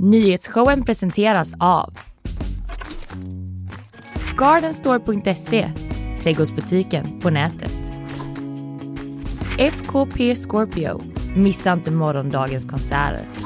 Nyhetsshowen presenteras av Gardenstore.se, trädgårdsbutiken på nätet. FKP Scorpio, missa inte morgondagens konserter.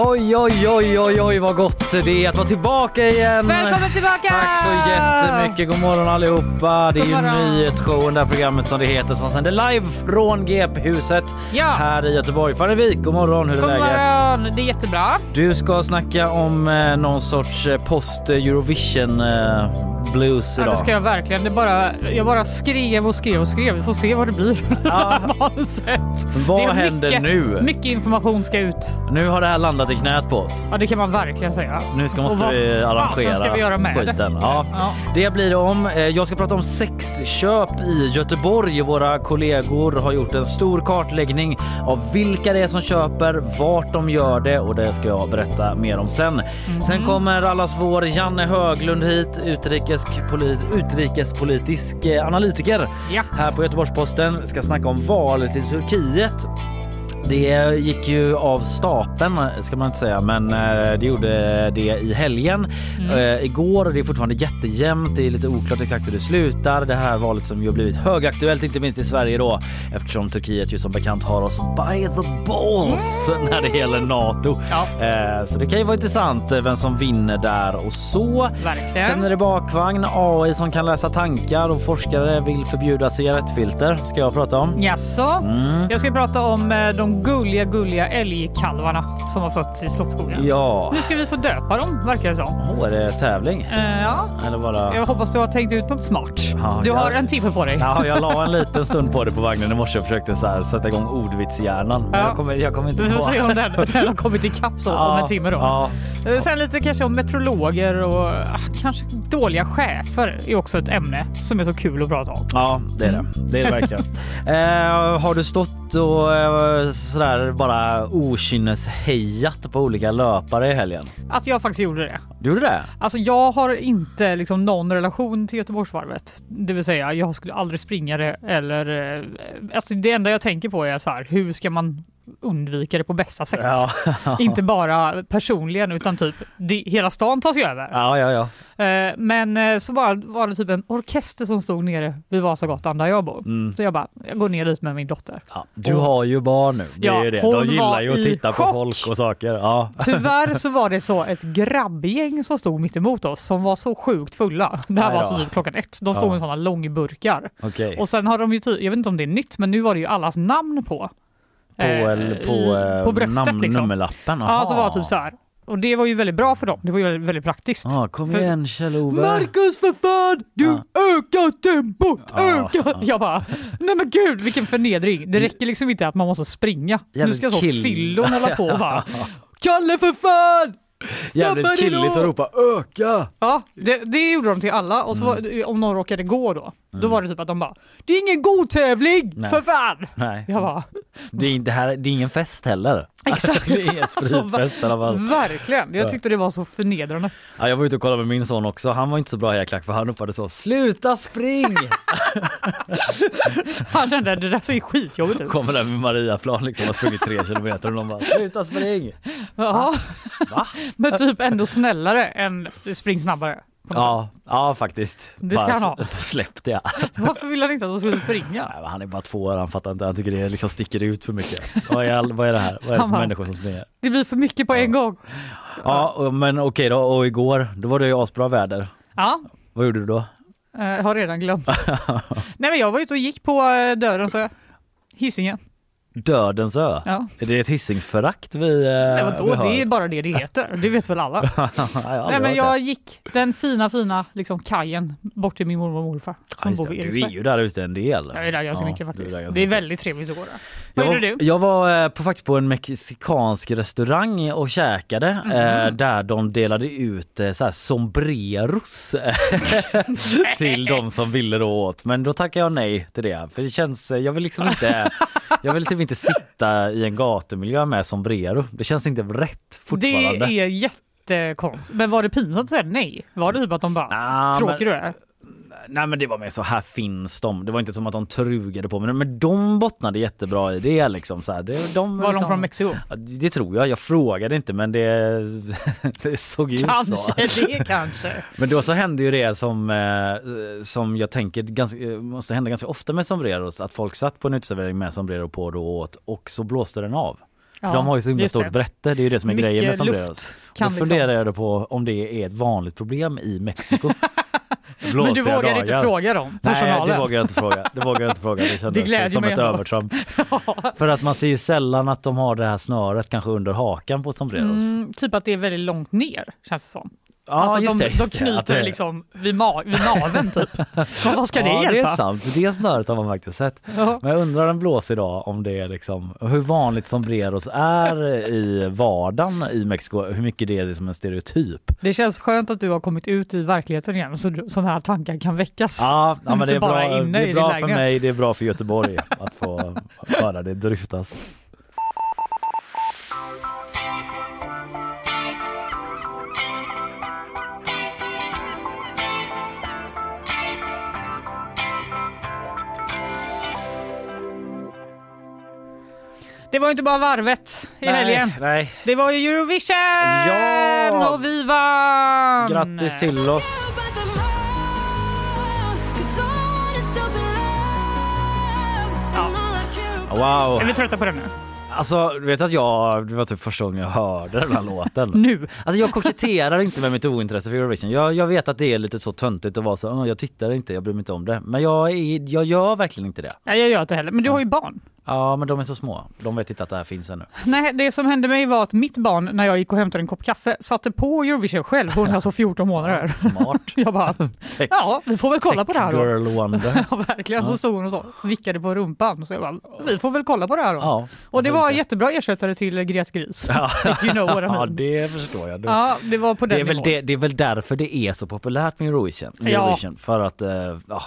Oj, oj, oj, oj, oj vad gott det är att vara tillbaka igen. Välkommen tillbaka! Tack så jättemycket. God morgon allihopa. Det är ju nyhetsshowen, det här programmet som det heter, som sänder live från GP-huset Ja. här i Göteborg. Farnevik, god morgon. Hur är God läget? morgon, det är jättebra. Du ska snacka om eh, någon sorts eh, post-Eurovision eh, blues Ja, idag. det ska jag verkligen. Det bara, jag bara skrev och skrev och skrev. Vi får se vad det blir. Ja. Vad Det händer mycket, nu? Mycket information ska ut. Nu har det här landat i knät på oss. Ja, det kan man verkligen säga. Nu ska, måste vi arrangera ska vi göra med det? skiten. Ja. Ja. Det blir det om. Eh, Jag ska prata om sexköp i Göteborg. Våra kollegor har gjort en stor kartläggning av vilka det är som köper, vart de gör det och det ska jag berätta mer om sen. Mhm. Sen kommer allas vår Janne Höglund hit, utrikespoli- utrikespolitisk eh, analytiker Ja. här på Göteborgs-Posten. Vi ska snacka om valet i Turkiet. Det gick ju av stapeln ska man inte säga, men eh, det gjorde det i helgen eh, igår och det är fortfarande jättejämnt. Det är lite oklart exakt hur det slutar. Det här valet som ju har blivit högaktuellt, inte minst i Sverige då, eftersom Turkiet ju som bekant har oss by the balls när det gäller Nato. Ja. Eh, så det kan ju vara intressant vem som vinner där och så. Verkligen. Sen är det bakvagn, AI som kan läsa tankar och forskare vill förbjuda cigarettfilter ska jag prata om. Jaså? Mm. Jag ska prata om eh, de gulliga, gulliga älgkalvarna som har fötts i Slottsskogen. Ja, Nu ska vi få döpa dem, verkar det som. oh, är det tävling? Eh, ja. Eller bara... Jag hoppas du har tänkt ut något smart. Ja, du jag- har en timme på dig. Ja, jag la en liten stund på det på vagnen i morse och försökte så här sätta igång ordvitshjärnan. Ja. Jag, kommer, jag kommer inte Vi på. får se om den, den har kommit ikapp så om en timme då. Ja, Eh, Sen lite kanske om meteorologer och ah, kanske dåliga chefer är också ett ämne som är så kul att prata om. ja, det är det. Det är det verkligen. eh, har du stått och eh, sådär bara okynneshejat på olika löpare i helgen? Att jag faktiskt gjorde det. Du gjorde det? Alltså jag har inte liksom någon relation till Göteborgsvarvet. Det vill säga jag skulle aldrig springa det eller eh, alltså det enda jag tänker på är så här hur ska man undvika det på bästa sätt? Ja. Inte bara personligen utan typ det, hela stan tas ju över. Ja, ja, ja. Eh, Men eh, så bara var det typ en orkester som stod nere vid Vasagatan där jag bor. Mm. Så jag bara, jag går ner dit med min dotter. ja. Du Och- har ju barn nu. Det är Ja, ju det. De gillar ju att titta på chock. folk och saker. Ja. Tyvärr så var det så ett grabbgäng som stod mitt emot oss som var så sjukt fulla. Det här var så typ klockan ett. De stod med sådana långburkar. Okej. Och sen har de ju, jag vet inte om det är nytt, men nu var det ju allas namn på. På, eh, på, eh, på bröstet namn, liksom. nummerlappen? Ja, så var Aha. det typ så här. Och det var ju väldigt bra för dem. Det var ju väldigt praktiskt. Ja, kom För- igen Kjell-Ove. Marcus för fan! Du Ja. ökar tempot! Ja. Ökar! Jag bara, nej men gud vilken förnedring. Det räcker liksom inte att man måste springa. nu Jävligt ska så kill. fyllon hålla på och bara, Kalle för fan! Jävligt killigt att ropa öka. Ja, det, det gjorde de till alla och så Mm. var, det- om någon råkade gå då, då var det typ att de bara Det är ingen god tävling Nej. för fan! Nej, Jag bara det är, inte här, det är ingen fest heller. exakt. det är ingen spritfest fall. Verkligen, jag tyckte det var så förnedrande. Ja, jag var ute och kollade med min son också. Han var inte så bra hejaklack för han uppade så Sluta spring! Han kände det där ser skitjobbigt ut. Kommer där med Mariaplan liksom har sprungit tre kilometer och de bara Sluta spring! Ja. Va? Men typ ändå snällare än spring snabbare. Ja, ja faktiskt. Det ska han ha. s- Släpp det. sätt. Varför vill han inte att de skulle springa? Nej, Han är bara två år, han fattar inte. Han tycker det liksom sticker ut för mycket. Vad är, vad är det här? Vad är det för bara- människor som springer? Det blir för mycket på en gång. Ja, och- men okej då. Och igår, då var det ju asbra väder. Ja, Vad gjorde du då? eh, har redan glömt. Nej men jag var ute och gick på eh, dörren så Hisingen. Dödens ö. Ja. Är det ett hissingsförakt vi, eh, Nej, vi vadå? har? Det är bara det det heter. Det vet väl alla. Ja, jag Nej men jag gick den fina fina liksom kajen bort till min mormor och morfar som bor vid Du är ju där ute en del. Jag är där ganska Ja, mycket är faktiskt. ganska Det är väldigt trevligt att gå där. Vad Jag, gjorde du? jag var eh, på, faktiskt på en mexikansk restaurang och käkade Mhm. eh, där de delade ut så här sombreros till de som ville då åt. Men då tackade jag nej till det för det känns, jag vill liksom inte, jag vill typ inte sitta i en gatumiljö med sombrero. Det känns inte rätt fortfarande. Det är jättekonstigt. Men var det pinsamt att säga nej? Var det typ att de bara Ah, tråkig men- du är? Nej men det var mer så här finns de. Det var inte som att de trugade på mig men de bottnade jättebra i det liksom. Så här. Det, de, Var de liksom, från Mexiko? Det tror jag. Jag frågade inte men det, det såg ut så. Kanske det kanske. Men då så hände ju det som, eh, som jag tänker ganska, måste hända ganska ofta med sombreros. Att folk satt på en uteservering med sombrero på då och åt och så blåste den av. Ja, de har ju så himla stort det. brätte, det är ju det som är Mycket grejen med luft sombreros. Då liksom- funderar jag då på om det är ett vanligt problem i Mexiko. Men du vågar inte dagar. fråga dem, Nej personalen? det vågar jag inte fråga. Det vågar jag inte fråga. Det Det kändes glädjer som ett övertramp. För att man ser ju sällan att de har det här snöret kanske under hakan på sombreros. Mm, typ att det är väldigt långt ner känns det som. Ja alltså just de, det. Just de knyter det det liksom vid, ma- vid naveln typ. Men vad ska det ja, hjälpa? det är sant. Det snöret har man faktiskt sett. Ja. Men jag undrar en blås idag om det är liksom hur vanligt sombreros är i vardagen i Mexiko. Hur mycket det är som en stereotyp. Det känns skönt att du har kommit ut i verkligheten igen så sådana här tankar kan väckas. Ja, ja men det är bra, det är bra för mig, det är bra för Göteborg att få höra det dryftas. Det var ju inte bara varvet i helgen. nej. Det var ju Eurovision! Ja! Och vi vann! Grattis till oss. Wow. Är vi trötta på den nu? Alltså, du vet att jag, det var typ första gången jag hörde den här låten. Nu? Alltså jag koketterar inte med mitt ointresse för Eurovision. Jag, jag vet att det är lite så töntigt att vara så, "Åh, jag tittar inte, jag bryr mig inte om det. Men jag, är, jag gör verkligen inte det. Nej, jag gör inte heller. Men du har ju barn. Ja men de är så små, de vet inte att det här finns ännu. Nej, det som hände mig var att mitt barn, när jag gick och hämtade en kopp kaffe, satte på Eurovision själv. Hon är alltså 14 månader. Smart. Jag bara, Tech, ja, vi får väl kolla på det här då. girl wonder. Ja, verkligen. Så stod hon och så, vickade på rumpan. Så jag bara, vi får väl kolla på det här då. Ja, och det var jättebra ersättare till Gret Gris. Ja. If you know what I ja mean. det förstår jag. Ja, det var på den Det är, väl det, det är väl därför det är så populärt med Eurovision. Ja. Eurovision För att, eh, ja,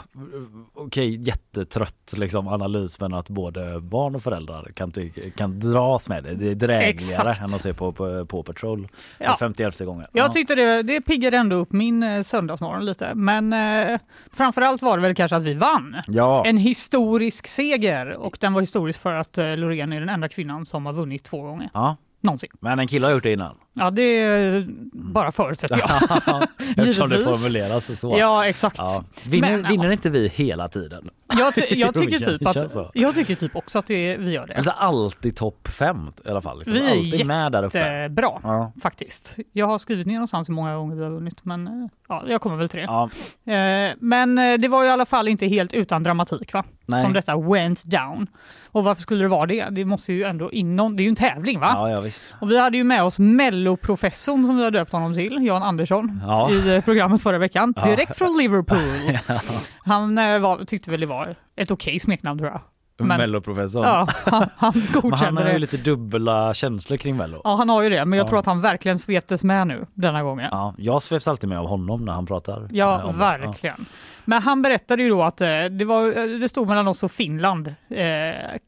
okej jättetrött liksom analys men att både barn och föräldrar kan, kan dras med det. Det är drägligare Exakt. än att se på, på, på Patrol Ja. för 51 gången. Jag tyckte det, det piggade ändå upp min eh, söndagsmorgon lite. Men eh, framförallt var det väl kanske att vi vann. Ja, En historisk seger och den var historisk för att eh, Loreen är den enda kvinnan som har vunnit två gånger. ja, Någonsin. men en kille har gjort det innan. Ja, det bara förutsätter jag. Eftersom det formuleras så. Ja, exakt. Ja. Vinner, Men, ja. vinner inte vi hela tiden? Jag, ty- jag, tycker typ att, jag tycker typ också att det, vi gör det. Alltså alltid topp fem i alla fall. Liksom. Vi är alltid med där uppe. Bra Ja. faktiskt. Jag har skrivit ner någonstans hur många gånger vi har vunnit, men eh, ja, jag kommer väl till det. Ja, Eh, Men eh, det var i alla fall inte helt utan dramatik va? Nej. Som detta went down. Och varför skulle det vara det? Det måste ju ändå inom, det är ju en tävling va? ja, ja visst. Och vi hade ju med oss melloprofessorn som vi har döpt honom till, Jan Andersson, Ja. i eh, programmet förra veckan. Ja. Direkt från Liverpool. Han eh, var, tyckte väl det var ett okej smeknamn tror jag. Men- Melloprofessorn. Ja, han, han Men han godkände har ju det. lite dubbla känslor kring Mello. Ja, han har ju det, men jag Ja. tror att han verkligen sveptes med nu denna gången. Ja, jag sveps alltid med av honom när han pratar. Ja, om det. verkligen. Men han berättade ju då att eh, det, var, det stod mellan oss och Finland. Eh,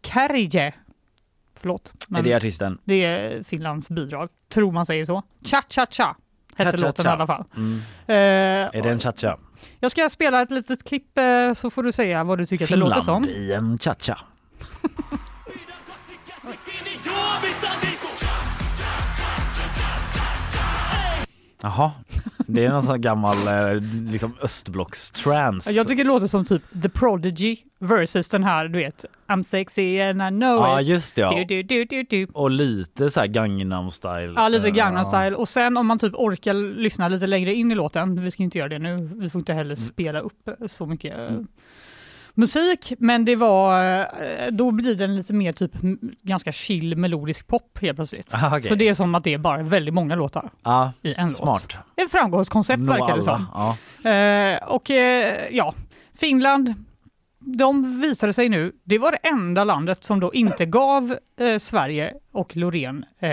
Kärje. Förlåt. Men Är det artisten? det är Finlands bidrag. Tror man säger så. Cha-cha-cha hette Cha-cha-cha. låten i alla fall. Mm. Eh, Är det en cha-cha? Jag ska spela ett litet klipp eh, så får du säga vad du tycker att det låter som. Finland i en cha-cha. Jaha, det är någon sån här gammal eh, liksom östblockstrance. Jag tycker det låter som typ The Prodigy versus den här, du vet, I'm sexy and I know Ja it. just det ja. Du, du, du. Och lite så här Gangnam style. Ja, lite Eh, Gangnam style. Och sen om man typ orkar lyssna lite längre in i låten, vi ska inte göra det nu, vi får inte heller spela upp så mycket Mm. Musik, men det var, eh, då blir den lite mer typ ganska chill melodisk pop helt plötsligt. Ah, okej. Så det är som att det är bara väldigt många låtar Ja, i en låt. smart. En framgångskoncept Nå verkar det som. Ja. Eh, och eh, ja, Finland, de visade sig nu, det var det enda landet som då inte gav eh, Sverige och Loreen eh,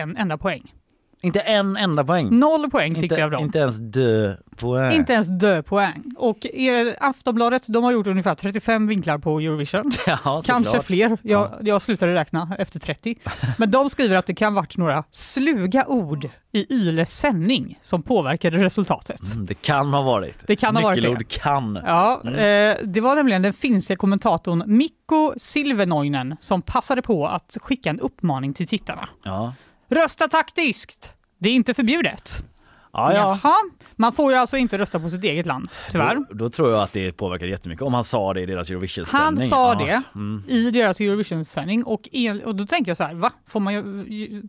en enda poäng. Inte en enda poäng. Noll poäng fick inte, vi av dem. inte ens dö poäng. Inte ens döpoäng. Och eh, Aftonbladet de har gjort ungefär 35 vinklar på Eurovision. Ja, Kanske såklart. fler. Jag, jag slutade räkna efter 30. Men de skriver att det kan varit några sluga ord i Yles sändning som påverkade resultatet. Mm, Det kan ha varit. Det kan ha varit det. Nyckelord kan. Ja, Mm. eh, det var nämligen den finska kommentatorn Mikko Silvenoinen som passade på att skicka en uppmaning till tittarna. Ja. Rösta taktiskt! Det är inte förbjudet. Ja, ja. Jaha, man får ju alltså inte rösta på sitt eget land, tyvärr. Då, då tror jag att det påverkar jättemycket om han sa det i deras Eurovision-sändning. Han sa ja. det Mm. i deras Eurovision-sändning och, el- och då tänker jag så här, va? Får man ju,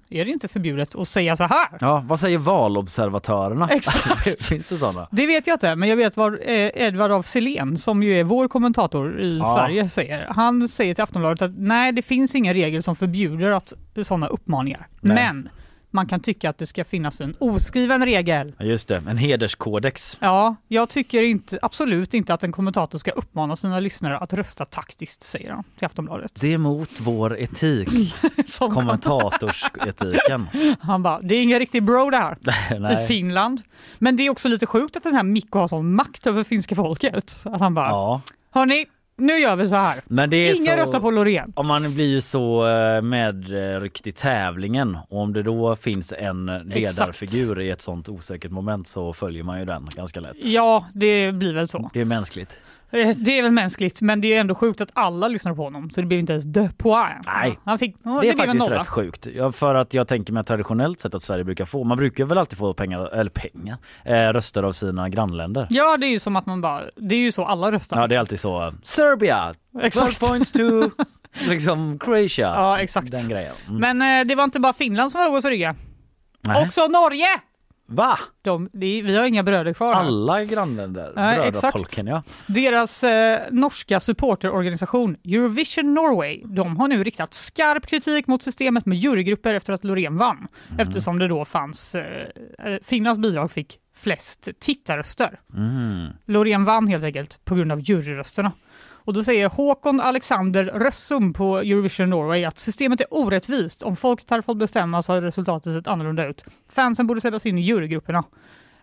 är det inte förbjudet att säga så här? Ja, vad säger valobservatörerna? Exakt. Finns det sådana? Det vet jag inte, men jag vet vad eh, Edvard af Sillén, som ju är vår kommentator i Ja. Sverige, säger. Han säger till Aftonbladet att nej, det finns ingen regel som förbjuder att sådana uppmaningar. Nej. Men man kan tycka att det ska finnas en oskriven regel. Ja, just det, en hederskodex. Ja, jag tycker inte, absolut inte att en kommentator ska uppmana sina lyssnare att rösta taktiskt, säger han till Aftonbladet. Det är mot vår etik, kommentatorsetiken. Han bara, det är ingen riktig bro det här. i. Finland. Men det är också lite sjukt att den här Mikko har sån makt över finska folket. Att han bara, Ja, hörni, nu gör vi så här. men det är Ingen så... röstar på Loreen. Om man blir ju så eh, medryckt i tävlingen och om det då finns en ledarfigur i ett sånt osäkert moment så följer man ju den ganska lätt. Ja, det blir väl så. Det är mänskligt. Eh, Det är väl mänskligt, men det är ändå sjukt att alla lyssnar på honom. Så det blev inte ens de poäng. Nej. Han fick, ja, Det är faktiskt rätt sjukt. Ja, för att jag tänker mig traditionellt sett att Sverige brukar få, man brukar väl alltid få pengar, eller pengar, eh, röster av sina grannländer. Ja, det är ju som att man bara, det är ju så alla röstar. Ja det är alltid så, Serbia, 12 Exakt. points to liksom Croatia. Ja, exakt. Den grejen. Mm. Men eh, det var inte bara Finland som var hos rygga. Också Norge! Va? De, det, vi har inga bröder kvar här. Alla grannländer? Nej, Brödrafolken ja. Deras eh, norska supporterorganisation Eurovision Norway, de har nu riktat skarp kritik mot systemet med jurygrupper efter att Loreen vann. Eftersom det då fanns, eh, eh, Finlands bidrag fick flest tittarröster. Mm. Loreen vann helt enkelt på grund av juryrösterna. Och då säger Håkon Alexander Rössum på Eurovision Norway att systemet är orättvist. Om folket hade fått bestämma så hade resultatet sett annorlunda ut. Fansen borde släppas in i jurygrupperna.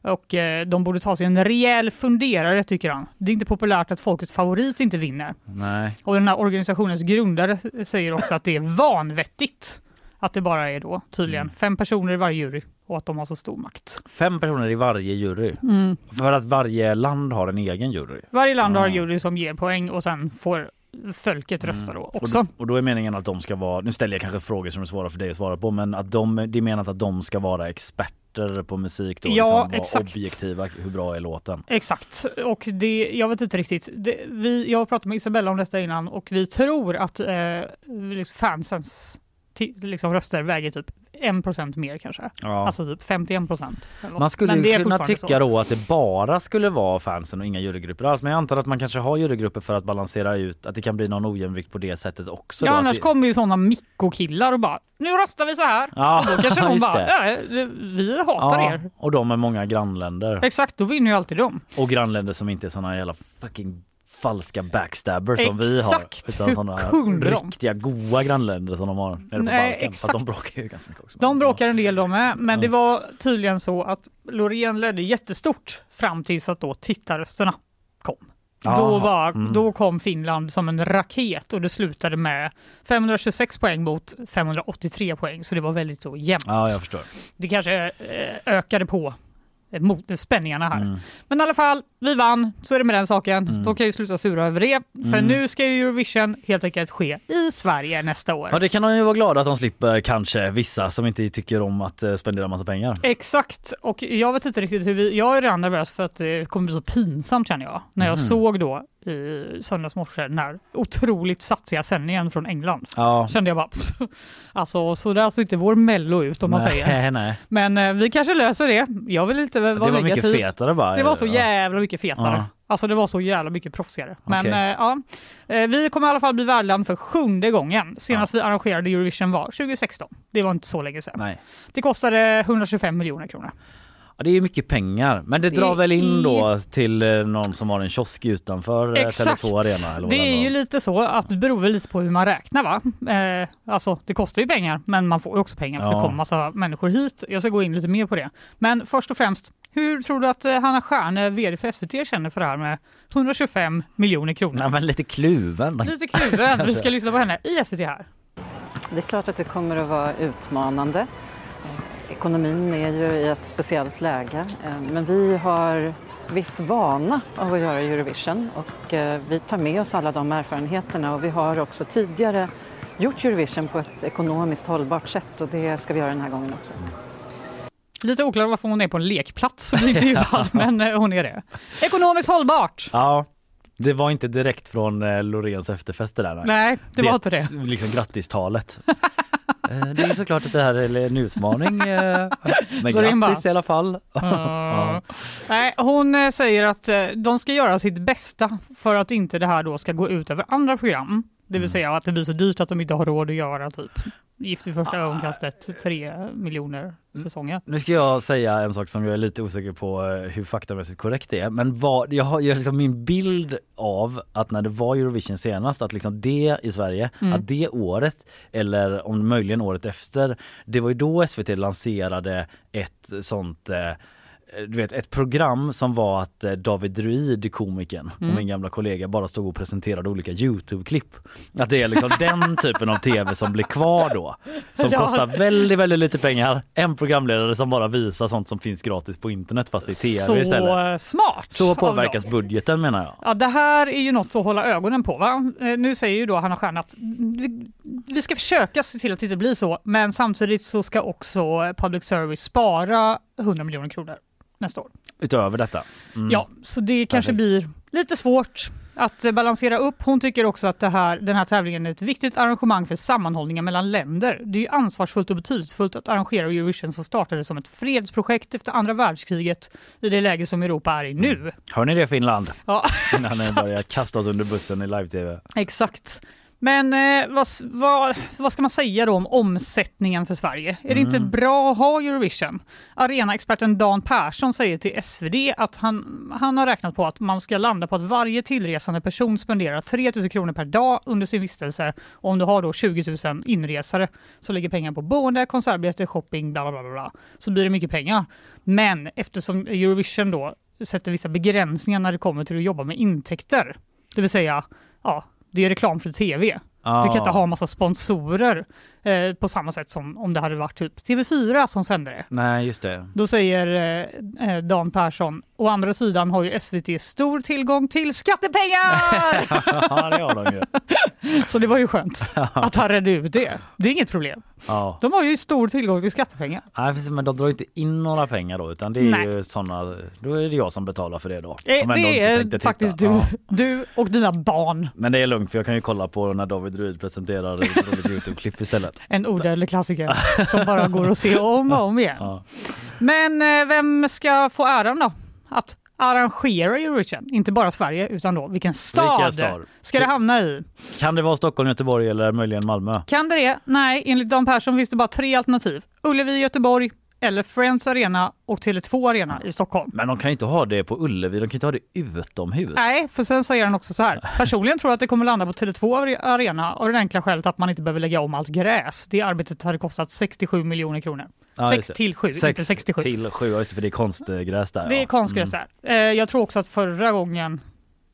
Och eh, de borde ta sig en rejäl funderare tycker han. Det är inte populärt att folkets favorit inte vinner. Nej. Och den här organisationens grundare säger också att det är vanvettigt att det bara är då tydligen Mm. fem personer i varje jury och att de har så stor makt. Fem personer i varje jury. Mm. För att varje land har en egen jury. Varje land har en jury som ger poäng och sen får folket rösta då Och också. då, och då är meningen att de ska vara, nu ställer jag kanske frågor som är svåra för dig att svara på, men att de, det är menat att de ska vara experter på musik då? Ja, liksom, exakt. objektiva, hur bra är låten? Exakt, och det, jag vet inte riktigt. Det, vi, jag har pratat med Isabella om detta innan och vi tror att eh, liksom fansens liksom röster väger typ 1% mer kanske. Ja. Alltså typ 51 procent. Man skulle Men är ju kunna tycka så. då att det bara skulle vara fansen och inga jurygrupper alls. Men jag antar att man kanske har jurygrupper för att balansera ut att det kan bli någon ojämvikt på det sättet också. Ja, då, annars det... kommer ju sådana mikrokillar och bara nu röstar vi så här. Ja, Och då kanske just bara, det. ja, vi hatar Ja, er. och de med många grannländer. Exakt, då vinner ju alltid de. Och grannländer som inte är såna jävla fucking falska backstabbers som vi har. Exakt. Utan de? riktiga goa grannländer som de har nere på Nej, Balkan. För att de exakt. bråkar ju ganska mycket också. De bråkar en del de med, men Ja. det var tydligen så att Loreen ledde jättestort fram tills att då tittarrösterna kom. Då, var, mm. då kom Finland som en raket och det slutade med 526 poäng mot 583 poäng, så det var väldigt så jämnt. Ja, jag förstår. Det kanske eh, ökade på mot spänningarna här. Mm. Men i alla fall, vi vann, så är det med den saken. Mm. Då kan jag ju sluta sura över det. För Mm. nu ska ju Eurovision helt enkelt ske i Sverige nästa år. Ja, det kan de ju vara glada att de slipper kanske vissa som inte tycker om att eh, spendera massa pengar. Exakt, och jag vet inte riktigt hur vi... Jag är redan nervös för att det kommer bli så pinsamt känner jag. När jag Mhm. såg då i söndags morse den här otroligt satsiga sändningen från England. Ja. Kände jag bara, pff, alltså så där ser inte vår mello ut om man säger. Nej. Men eh, vi kanske löser det. Jag vill inte vara Det var mycket negativ. fetare bara. Det var så Ja. jävla mycket fetare. Ja. Alltså det var så jävla mycket proffsigare. Men eh, ja, Eh, vi kommer i alla fall bli värdland för sjunde gången. Senast vi arrangerade Eurovision var 2016. Det var inte så länge sedan. Nej. Det kostade 125 miljoner kronor. Ja, det är mycket pengar, men det, Det drar väl in är- då till eh, någon som har en kiosk utanför eh, Exakt. Tele2 Arena? Eller Det är ju lite så att det beror väl lite på hur man räknar va? Eh, alltså det kostar ju pengar men man får ju också pengar för Ja. det kommer massa människor hit. Jag ska gå in lite mer på det. Men först och främst, hur tror du att eh, Hanna Stjärne, vd för SVT, känner för det här med 125 miljoner kronor? Nej, men lite kluven. Lite kluven. Vi ska lyssna på henne i SVT här. Det är klart att det kommer att vara utmanande. Ekonomin är ju i ett speciellt läge, eh, men vi har viss vana av att göra Eurovision och eh, vi tar med oss alla de erfarenheterna och vi har också tidigare gjort Eurovision på ett ekonomiskt hållbart sätt och det ska vi göra den här gången också. Lite oklart varför hon är på en lekplats blir intervjuad, men eh, hon är det. Ekonomiskt hållbart! Ja, det var inte direkt från eh, Loreens efterfest det där. nej. Nej, det var inte det. Liksom grattistalet. Eh, det är såklart att det här är en utmaning. eh, Men grattis i alla fall. Ja. Nej, hon eh, säger att de ska göra sitt bästa för att inte det här då ska gå ut över andra program. Det vill Mm. säga att det blir så dyrt att de inte har råd att göra typ Gift vid första ögonkastet, tre miljoner säsonger. Nu ska jag säga en sak som jag är lite osäker på eh, hur faktamässigt korrekt det är. Men vad, jag har jag liksom min bild av att när det var Eurovision senast, att liksom det i Sverige, Mm. att det året eller om möjligen året efter, det var ju då SVT lanserade ett sånt eh, du vet ett program som var att eh, David Druid, komikern Mm. och min gamla kollega bara stod och presenterade olika Youtube-klipp. Att det är liksom den typen av tv som blir kvar då. Som Ja. kostar väldigt, väldigt lite pengar. En programledare som bara visar sånt som finns gratis på internet fast i tv så istället. smart! Så påverkas budgeten menar jag. Ja, det här är ju något att hålla ögonen på. Va? Eh, Nu säger ju då Hanna Stjärn att vi, vi ska försöka se till att det inte blir så, men samtidigt så ska också public service spara 100 miljoner kronor nästa år. Utöver detta. Mm. Ja, så det kanske Perfekt. blir lite svårt att eh, balansera upp. Hon tycker också att här, den här tävlingen är ett viktigt arrangemang för sammanhållningen mellan länder. Det är ansvarsfullt och betydelsefullt att arrangera Eurovision som startade som ett fredsprojekt efter andra världskriget i det läge som Europa är i nu. Hör ni det Finland? Ja, Innan ni börjar kasta oss under bussen i live-tv. exakt. Men eh, vad, vad, vad ska man säga då om omsättningen för Sverige? Är det inte Mm. bra att ha Eurovision? Arenaexperten Dan Persson säger till SvD att han, han har räknat på att man ska landa på att varje tillresande person spenderar 3 000 kronor per dag under sin vistelse. Och om du har då 20 000 inresare så lägger pengar på boende, konsertbiljetter, shopping, bla bla bla, bla. Så blir det mycket pengar. Men eftersom Eurovision då sätter vissa begränsningar när det kommer till att jobba med intäkter, det vill säga ja, det är reklam för tv. Du kan inte ha massa sponsorer eh, på samma sätt som om det hade varit typ TV4 som sände det. Nej just det. Då säger eh, eh, Dan Persson, å andra sidan har ju SVT stor tillgång till skattepengar! ja det har de ju. Så det var ju skönt att han redde ut det. Det är inget problem. Ja. De har ju stor tillgång till skattepengar. Nej, precis, men de drar inte in några pengar då utan det är Nej. ju såna, då är det jag som betalar för det då. Eh, ändå det är titta. faktiskt du, Ja. du och dina barn. Men det är lugnt för jag kan ju kolla på när David Ruid presenterar roligt Youtube-klipp istället. En odödlig klassiker som bara går att se om och om igen. Ja. Men eh, vem ska få äran då? Att arrangera Eurovision? Inte bara Sverige, utan då vilken stad, Vilken stad? ska det hamna i? Kan det vara Stockholm, Göteborg eller möjligen Malmö? Kan det det? Nej, enligt Dan Persson finns det bara tre alternativ. Ullevi Göteborg, eller Friends Arena och Tele2 Arena i Stockholm. Men de kan ju inte ha det på Ullevi, de kan inte ha det utomhus. Nej, för sen säger han också så här. Personligen tror jag att det kommer landa på Tele2 Arena och det enkla skälet att man inte behöver lägga om allt gräs. Det arbetet hade kostat 67 miljoner kronor. Ja, 6 just det. till 7, inte Sex 67. till sju, ja, just det, för det är konstgräs där. Det är ja. konstgräs där. Eh, Jag tror också att förra gången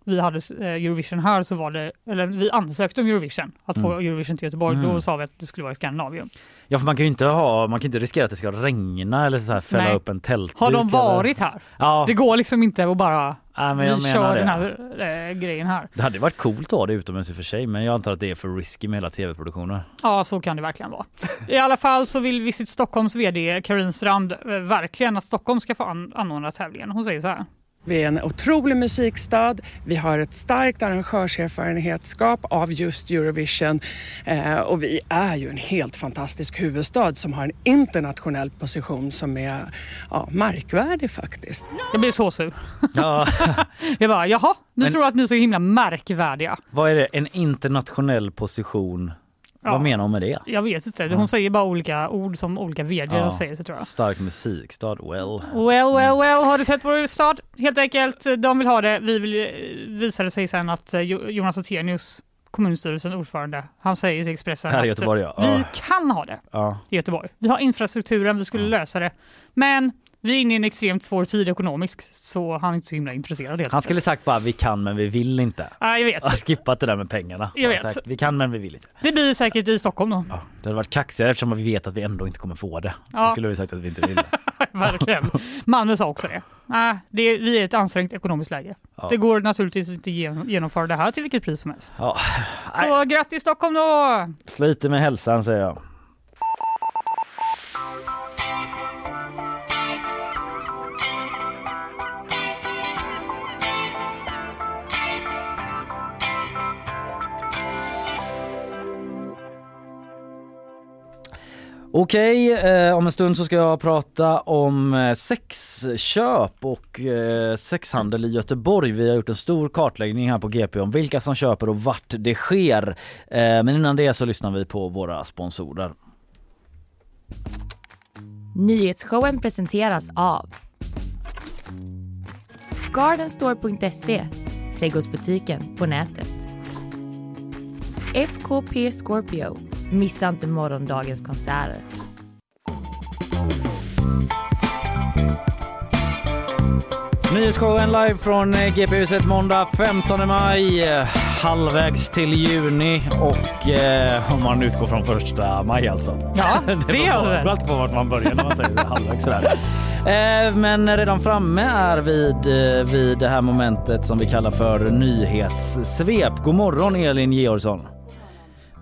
vi hade eh, Eurovision här så var det, eller vi ansökte om Eurovision, att få Mm. Eurovision till Göteborg. Mm. Då sa vi att det skulle vara i Skandinavien. Ja för man kan ju inte ha, man kan inte riskera att det ska regna eller så här fälla Nej. upp en tältduk. Har de eller- varit här? Ja, Det går liksom inte att bara, ja men jag vi kör det. den här eh, grejen här. Det hade varit coolt att ha det utomhus i och för sig men jag antar att det är för risky med hela tv-produktionen. Ja, så kan det verkligen vara. I alla fall så vill Visit Stockholms VD Karin Strand eh, verkligen att Stockholm ska få an- anordna tävlingen. Hon säger så här. Vi är en otrolig musikstad. Vi har ett starkt arrangörserfarenhetskap av just Eurovision. Eh, och vi är ju en helt fantastisk huvudstad som har en internationell position som är ja, märkvärdig faktiskt. Jag blir så sur. Ja, Jag bara, jaha, nu Men- tror jag att ni är så himla märkvärdiga. vad är det? En internationell position? Ja. Vad menar hon med det? Jag vet inte. Hon säger bara olika ord som olika vd Ja. säger tror jag. Stark musikstad, well. Well, well, well. Har du sett vår stad? Helt enkelt, de vill ha det. Vi vill, eh, visade sig sen att eh, Jo- Jonas Attenius, kommunstyrelsen ordförande, han säger till Expressen Här i att Göteborg ja. vi kan ha det ja. i Göteborg. Vi har infrastrukturen, vi skulle Ja. lösa det. Men vi är inne i en extremt svår tid ekonomiskt så han är inte så himla intresserad helt Han skulle sagt bara vi kan men vi vill inte. Ja, jag vet. Jag har skippat det där med pengarna. Jag vet. Sagt, vi kan men vi vill inte. Det blir säkert i Stockholm då. Ja, det hade varit kaxigare eftersom vi vet att vi ändå inte kommer få det. Ja. Då skulle vi sagt att vi inte vill. Verkligen. Malmö sa också det. Nej, det är, vi är i ett ansträngt ekonomiskt läge. Ja. Det går naturligtvis inte genom- genomföra det här till vilket pris som helst. Ja. Så grattis Stockholm då! Sliter med hälsan säger jag. Okej, eh, om en stund så ska jag prata om eh, sexköp och eh, sexhandel i Göteborg. Vi har gjort en stor kartläggning här på GP om vilka som köper och vart det sker. Eh, men innan det så lyssnar vi på våra sponsorer. Nyhetsshowen presenteras av Gardenstore.se, trädgårdsbutiken på nätet. FKP Scorpio, missa inte morgondagens konserter. Nyhetsshowen live från eh, GP-huset måndag 15 maj, halvvägs till juni och eh, om man utgår från första maj alltså. Ja, det gör vi Det alltid på vart man börjar när man säger halvvägs sådär. Eh, men redan framme är vid, eh, vid det här momentet som vi kallar för nyhetssvep. God morgon Elin Georgsson.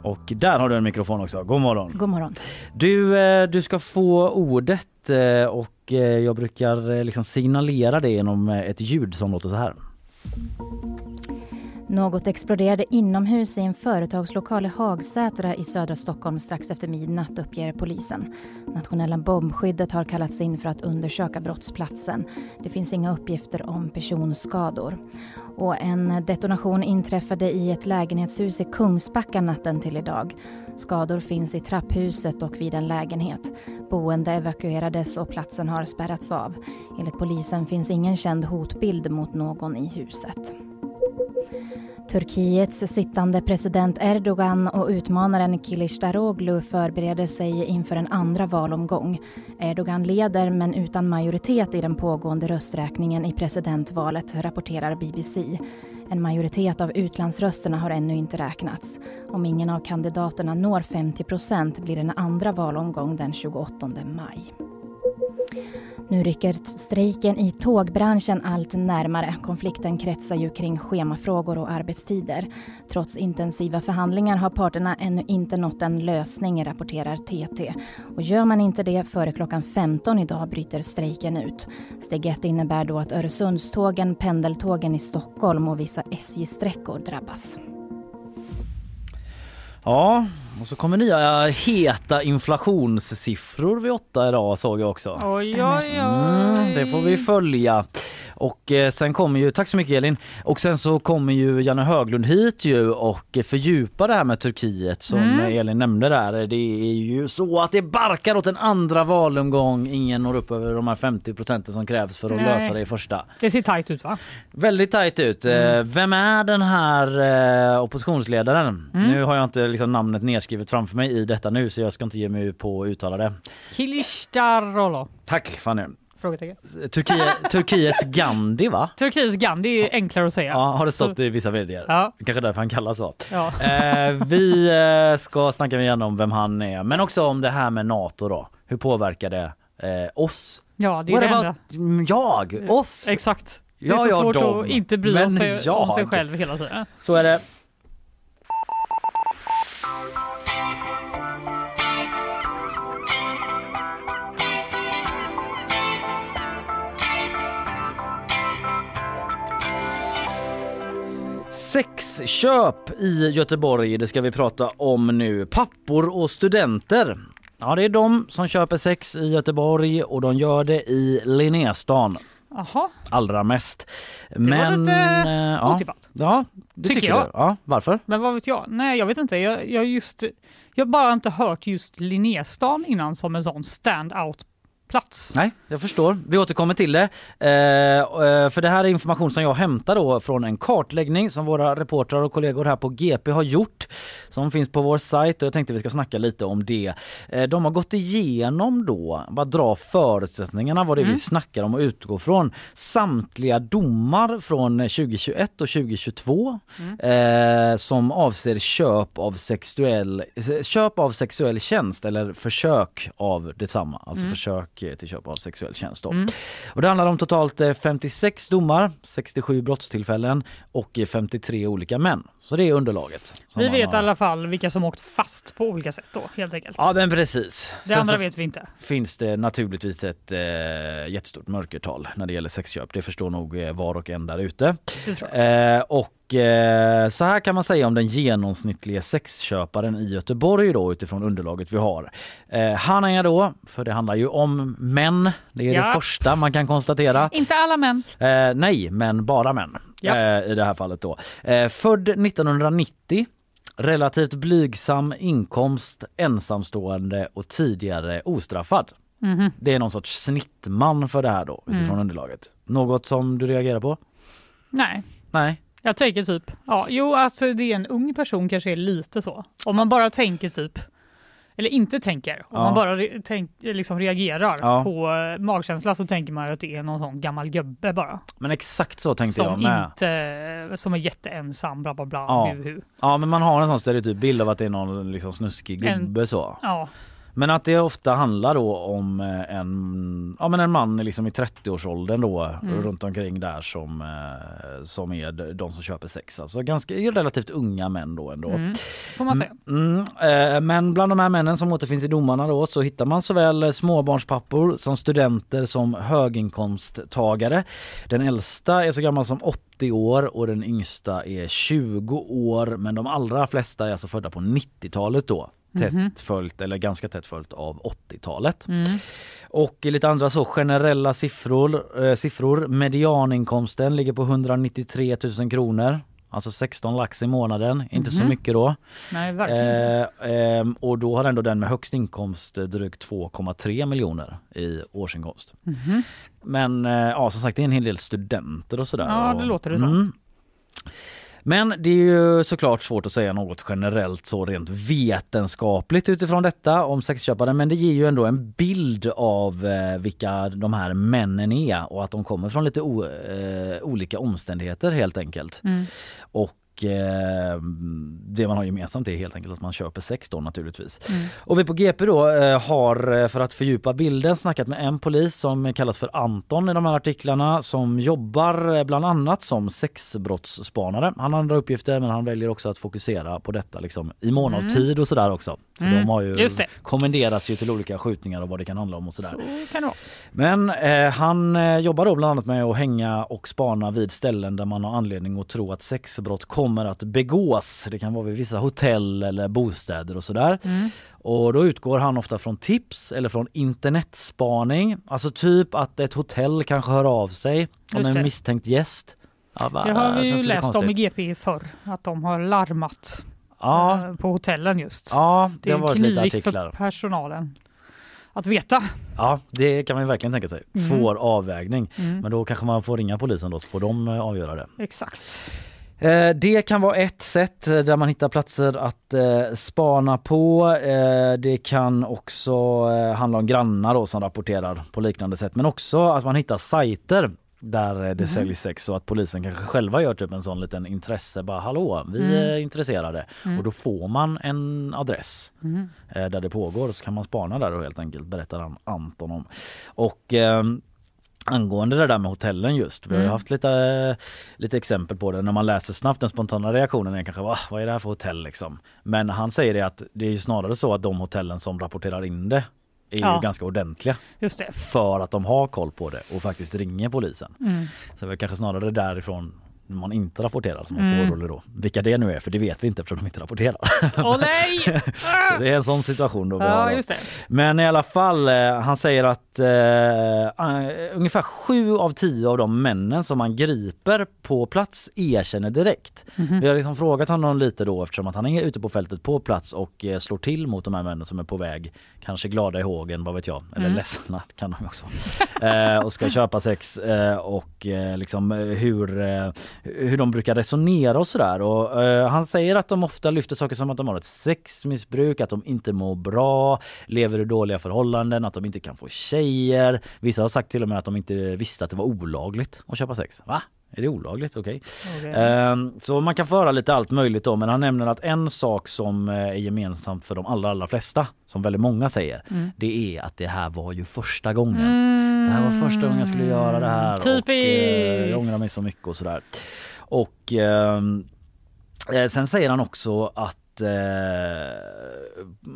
Och där har du en mikrofon också. God morgon. God morgon. Du, eh, du ska få ordet eh, och eh, jag brukar liksom signalera det genom ett ljud som låter så här. Något exploderade inomhus i en företagslokal i Hagsätra i södra Stockholm strax efter midnatt uppger polisen. Nationella bombskyddet har kallats in för att undersöka brottsplatsen. Det finns inga uppgifter om personskador. Och en detonation inträffade i ett lägenhetshus i Kungsbacka natten till idag. Skador finns i trapphuset och vid en lägenhet. Boende evakuerades och platsen har spärrats av. Enligt polisen finns ingen känd hotbild mot någon i huset. Turkiets sittande president Erdogan och utmanaren Kılıçdaroğlu förbereder sig inför en andra valomgång. Erdogan leder men utan majoritet i den pågående rösträkningen i presidentvalet, rapporterar BBC. En majoritet av utlandsrösterna har ännu inte räknats. Om ingen av kandidaterna når 50 procent blir det en andra valomgång den 28 maj. Nu rycker strejken i tågbranschen allt närmare. Konflikten kretsar ju kring schemafrågor och arbetstider. Trots intensiva förhandlingar har parterna ännu inte nått en lösning, rapporterar TT. Och gör man inte det före klockan 15 idag bryter strejken ut. Steg ett innebär då att Öresundstågen, pendeltågen i Stockholm och vissa SJ-sträckor drabbas. Ja, och så kommer nya heta inflationssiffror vid åtta idag såg jag också. Oj, oj, oj. Mm, det får vi följa. Och eh, sen kommer ju, tack så mycket Elin, och sen så kommer ju Janne Höglund hit ju och eh, fördjupa det här med Turkiet som Mm. Elin nämnde där. Det är ju så att det barkar åt en andra valomgång. Ingen når upp över de här 50 procenten som krävs för att Nej. lösa det i första. Det ser tajt ut va? Väldigt tajt ut. Mm. Eh, Vem är den här eh, oppositionsledaren? Mm. Nu har jag inte liksom namnet nedskrivet framför mig i detta nu så jag ska inte ge mig på att uttala det. Kılıçdaroğlu? Tack Fanny. Turkiet, Turkiets Gandhi va? Turkiets Gandhi är enklare att säga. Ja, har det stått Så- i vissa medier. Ja, Kanske därför han kallas så. ja. Eh, vi eh, ska snacka igen om vem han är, men också om det här med NATO då. Hur påverkar det eh, oss? ja det är What det enda. Jag? Oss? Exakt. Det är Ja, så svårt dem. att inte bry Men sig om jag. sig själv hela tiden. Så är det. Sexköp i Göteborg, det ska vi prata om nu. Pappor och studenter. Ja, det är de som köper sex i Göteborg och de gör det i Linnéstan Jaha, allra mest. det var lite eh, ja. otippat. Ja, det Tycker tycker, jag. du? Ja, varför? Men vad vet jag? Nej, jag vet inte. Jag, jag just Jag har bara inte hört just Linnéstan innan som en sån stand-out plats. Nej, jag förstår. Vi återkommer till det. Eh, eh, för det här är information som jag hämtar då från en kartläggning som våra reportrar och kollegor här på GP har gjort. Som finns på vår sajt och jag tänkte vi ska snacka lite om det. Eh, de har gått igenom då, bara dra förutsättningarna vad det är Mm. vi snackar om och utgår från. Samtliga domar från 2021 och 2022 eh, som avser köp av sexuell, köp av sexuell tjänst eller försök av detsamma. Alltså försök eh, till köp av sexuell tjänst. Mm. Och det handlar om totalt eh, 56 domar, 67 brottstillfällen och eh, 53 olika män. Så det är underlaget. Vi vet har. i alla fall vilka som åkt fast på olika sätt då, helt enkelt. Ja men precis. det Sen andra vet vi inte. finns det naturligtvis ett eh, jättestort mörkertal när det gäller sexköp. Det förstår nog eh, var och en där ute. Eh, och eh, så här kan man säga om den genomsnittliga sexköparen i Göteborg då utifrån underlaget vi har. Eh, han är då, för det handlar ju om män, det är Ja. det första man kan konstatera. Inte alla män. Eh, nej, men bara män Ja. eh, i det här fallet då. Eh, född 1990, relativt blygsam inkomst, ensamstående och tidigare ostraffad. Mhm. Det är någon sorts snittman för det här då utifrån Mm. underlaget. Något som du reagerar på? Nej, Nej. jag tänker typ, ja, jo alltså det är en ung person kanske är lite så. Om man bara tänker typ, eller inte tänker, om Ja. man bara re- tänk, liksom reagerar Ja. på eh, magkänsla så tänker man att det är någon sån gammal gubbe bara. Men exakt så tänkte jag Som med. inte, som är jätteensam, bla bla bla, Ja. Ja men man har en sån stereotyp bild av att det är någon liksom snuskig En- gubbe så. Ja, Men att det ofta handlar då om eh, en, ja, men en man liksom i 30-årsåldern då Mm. runt omkring där som, eh, som är de- som köper sex. Alltså ganska relativt unga män då ändå. mm, får man säga. Mm, eh, men bland de här männen som återfinns i domarna då så hittar man såväl småbarnspappor som studenter som höginkomsttagare. Den äldsta är så gammal som 80 år och den yngsta är 20 år men de allra flesta är alltså födda på 90-talet då. Tätt följt eller ganska tätt följt av 80-talet. Mm. Och lite andra så generella siffror. Eh, siffror. Medianinkomsten ligger på 193 000 kronor. Alltså 16 lax i månaden, inte så Mhm. mycket då. Nej. Eh, ehm, och då har ändå den med högst inkomst eh, drygt 2,3 miljoner i årsinkomst. Mhm. Men eh, ja, som sagt det är en hel del studenter och sådär. Ja, det och, låter det som. Men det är ju såklart svårt att säga något generellt så rent vetenskapligt utifrån detta om sexköpare men det ger ju ändå en bild av eh, vilka de här männen är och att de kommer från lite o, eh, olika omständigheter helt enkelt. Mm. Och eh, det man har gemensamt är helt enkelt att man köper sex då naturligtvis. Mm. Och vi på GP då eh, har eh, för att fördjupa bilden snackat med en polis som kallas för Anton i de här artiklarna som jobbar eh, bland annat som sexbrottsspanare. Han har andra uppgifter men han väljer också att fokusera på detta liksom i mån av Mm. tid och sådär också. För Mm, de har ju kommenderats ju till olika skjutningar och vad det kan handla om och sådär. Så kan det vara. Men eh, han eh, jobbar då bland annat med att hänga och spana vid ställen där man har anledning att tro att sexbrott kommer att begås. Det kan vara vid vissa hotell eller bostäder och sådär. Mm. Och då utgår han ofta från tips eller från internetspaning. Alltså typ att ett hotell kanske hör av sig om en misstänkt gäst. Ja? Det har vi ju läst om i. GP förr, att de har larmat Ja, eh, på hotellen just. ja det, det är har varit lite knivigt för artiklar. personalen att veta. Ja, det kan man verkligen tänka sig. Mm. Svår avvägning. Mm. Men då kanske man får ringa polisen då så får de eh, avgöra det. Exakt. Eh, Det kan vara ett sätt där man hittar platser att spana på. Det kan också handla om grannar då som rapporterar på liknande sätt men också att man hittar sajter där eh, det Mhm. säljs sex och att polisen kanske själva gör typ en sån liten intresse bara hallå vi Mm. är intresserade Mm. och då får man en adress Mm. eh, där det pågår så kan man spana där och helt enkelt berättar han Anton om. Och ehm, Angående det där med hotellen just, vi har Mm. haft lite, lite exempel på det. När man läser snabbt den spontana reaktionen är kanske Va, vad är det här för hotell liksom? Men han säger det att det är ju snarare så att de hotellen som rapporterar in det är Ja. ju ganska ordentliga Just det. för att de har koll på det och faktiskt ringer polisen. Mm. Så det är kanske snarare därifrån man inte rapporterar som man ska vara Mm. orolig då. Vilka det nu är för det vet vi inte eftersom de inte rapporterar. Åh nej! Det är en sån situation då vi har. ja, då. just det. Men i alla fall, eh, han säger att eh, ungefär sju av tio av de männen som man griper på plats erkänner direkt. Mhm. Vi har liksom frågat honom lite då eftersom att han är ute på fältet på plats och eh, slår till mot de här männen som är på väg, kanske glada i hågen, vad vet jag, eller Mm. ledsna kan de också eh, och ska köpa sex eh, och eh, liksom hur, hur de brukar resonera och sådär. Och, han säger att de ofta lyfter saker som att de har ett sexmissbruk, att de inte mår bra, lever i dåliga förhållanden, att de inte kan få tjejer. Vissa har sagt till och med att de inte visste att det var olagligt att köpa sex. Va? Är det olagligt? Okej. Okej. Ehm, Så man kan föra lite allt möjligt då men han nämner att en sak som eh, är gemensamt för de allra, allra flesta, som väldigt många säger, Mm. det är att det här var ju första gången. Det här var första gången jag skulle göra det här och eh, Typiskt. jag ångrar mig så mycket och sådär. Och eh, sen säger han också att eh,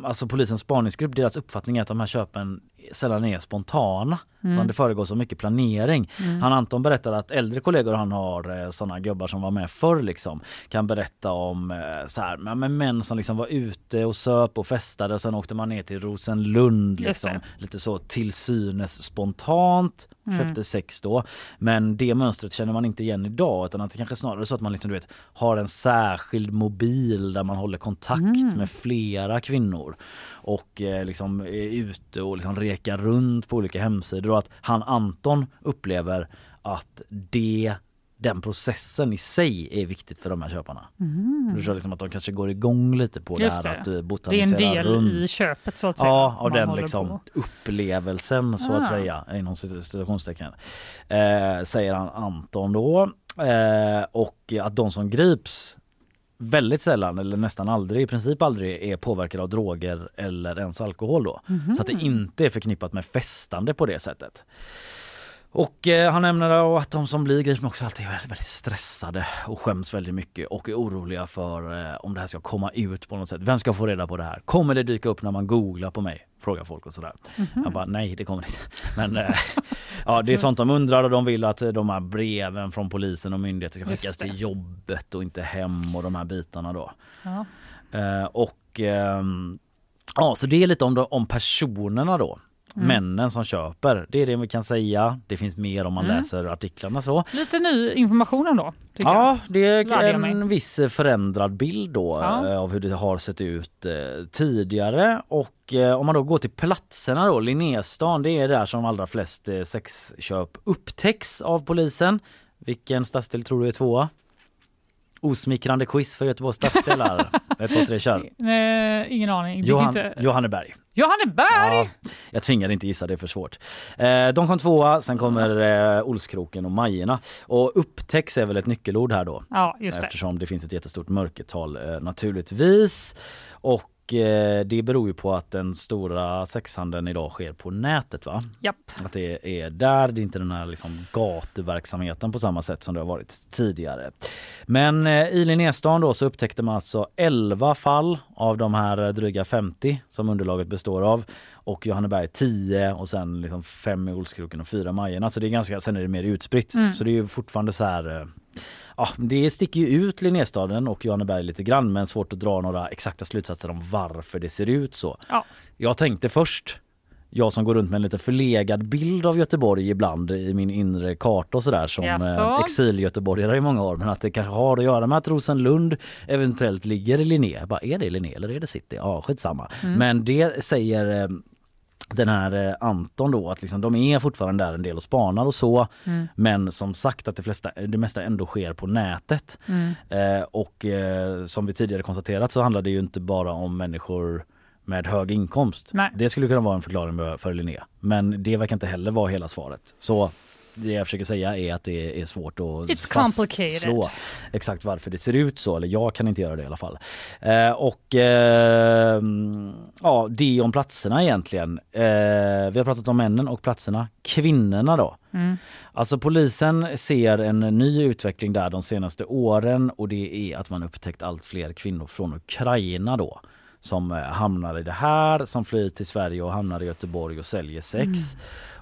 alltså polisens spaningsgrupp, deras uppfattning är att de här köpen sällan är spontana. Utan det föregår så mycket planering. Han Anton berättar att äldre kollegor han har, eh, sådana gubbar som var med förr liksom, kan berätta om eh, så här, men, män som liksom var ute och söp och festade och sen åkte man ner till Rosenlund liksom, lite så till synes spontant, köpte sex då. Men det mönstret känner man inte igen idag utan att det kanske snarare är så att man liksom, du vet, har en särskild mobil där man håller kontakt med flera kvinnor och eh, liksom är ute och liksom rekar runt på olika hemsidor och att han Anton upplever att det den processen i sig är viktigt för de här köparna. Du förstår liksom att de kanske går igång lite på Just det det. här att eh, Det är en botanisera del runt. i köpet så att säga. Ja, av den liksom på. upplevelsen så Ah. att säga inom situationstecken. Eh, säger han Anton då. Eh, och att de som grips väldigt sällan eller nästan aldrig, i princip aldrig är påverkade av droger eller ens alkohol då. Så att det inte är förknippat med festande på det sättet. Och eh, han nämner att de som blir gripna också alltid är väldigt, väldigt stressade och skäms väldigt mycket och är oroliga för eh, om det här ska komma ut på något sätt. Vem ska få reda på det här? Kommer det dyka upp när man googlar på mig? Frågar folk och sådär. Jag bara nej det kommer inte. Men eh, ja det är sånt de undrar och de vill att de här breven från polisen och myndigheter ska skickas till jobbet och inte hem och de här bitarna då. Ja. Och ehm, ja, så det är lite om, de- om personerna då. Mm. Männen som köper. Det är det vi kan säga. Det finns mer om man Mm. läser artiklarna så. Lite ny information ändå. tycker jag. Ja, det är en viss förändrad bild då Ja. eh, av hur det har sett ut eh, tidigare. Och eh, om man då går till platserna då, Linnéstan, det är där som allra flest sexköp upptäcks av polisen. Vilken stadsdel tror du är tvåa? Osmickrande quiz för Göteborgs stadsdel här. 1, 2, 3, kör. Nej, ingen aning. Johan, inte... Johanneberg. Johanneberg! Ja, jag tvingade inte gissa, det är för svårt. Eh, de kom tvåa, sen kommer eh, Olskroken och Majerna. Och upptäcks är väl ett nyckelord här då. Ja, just det. Eftersom det finns ett jättestort mörkertal eh, naturligtvis. Och det beror ju på att den stora sexhandeln idag sker på nätet va? Japp. Att det är där, det är inte den här liksom gatuverksamheten på samma sätt som det har varit tidigare. Men eh, i Linnéstan då så upptäckte man alltså 11 fall av de här eh, dryga 50 som underlaget består av. Och Johanneberg 10 och sen liksom 5 i Olskroken och 4 i Majerna. Så det är ganska, sen är det mer utspritt. Mm. Så det är ju fortfarande så här eh, Ja, det sticker ju ut Linnéstaden och Johanneberg lite grann men svårt att dra några exakta slutsatser om varför det ser ut så. Ja. Jag tänkte först, jag som går runt med en lite förlegad bild av Göteborg ibland i min inre karta och sådär som Jaså? eh, exilgöteborgare i många år men att det kanske har att göra med att Rosenlund eventuellt ligger i Linné. Bara, är det Linné eller är det city? Ja skitsamma. Men det säger eh, den här eh, Anton då att liksom, de är fortfarande där en del och spanar och så men som sagt att det, flesta, det mesta ändå sker på nätet. Eh, och eh, som vi tidigare konstaterat så handlar det ju inte bara om människor med hög inkomst. Nej. Det skulle kunna vara en förklaring för Linné men det verkar inte heller vara hela svaret. Så det jag försöker säga är att det är svårt att It's fastslå exakt varför det ser ut så, eller jag kan inte göra det i alla fall. Eh, och eh, ja, det om platserna egentligen. Eh, vi har pratat om männen och platserna. Kvinnorna då? Mm. Alltså polisen ser en ny utveckling där de senaste åren och det är att man upptäckt allt fler kvinnor från Ukraina då som eh, hamnar i det här, som flyr till Sverige och hamnar i Göteborg och säljer sex. Och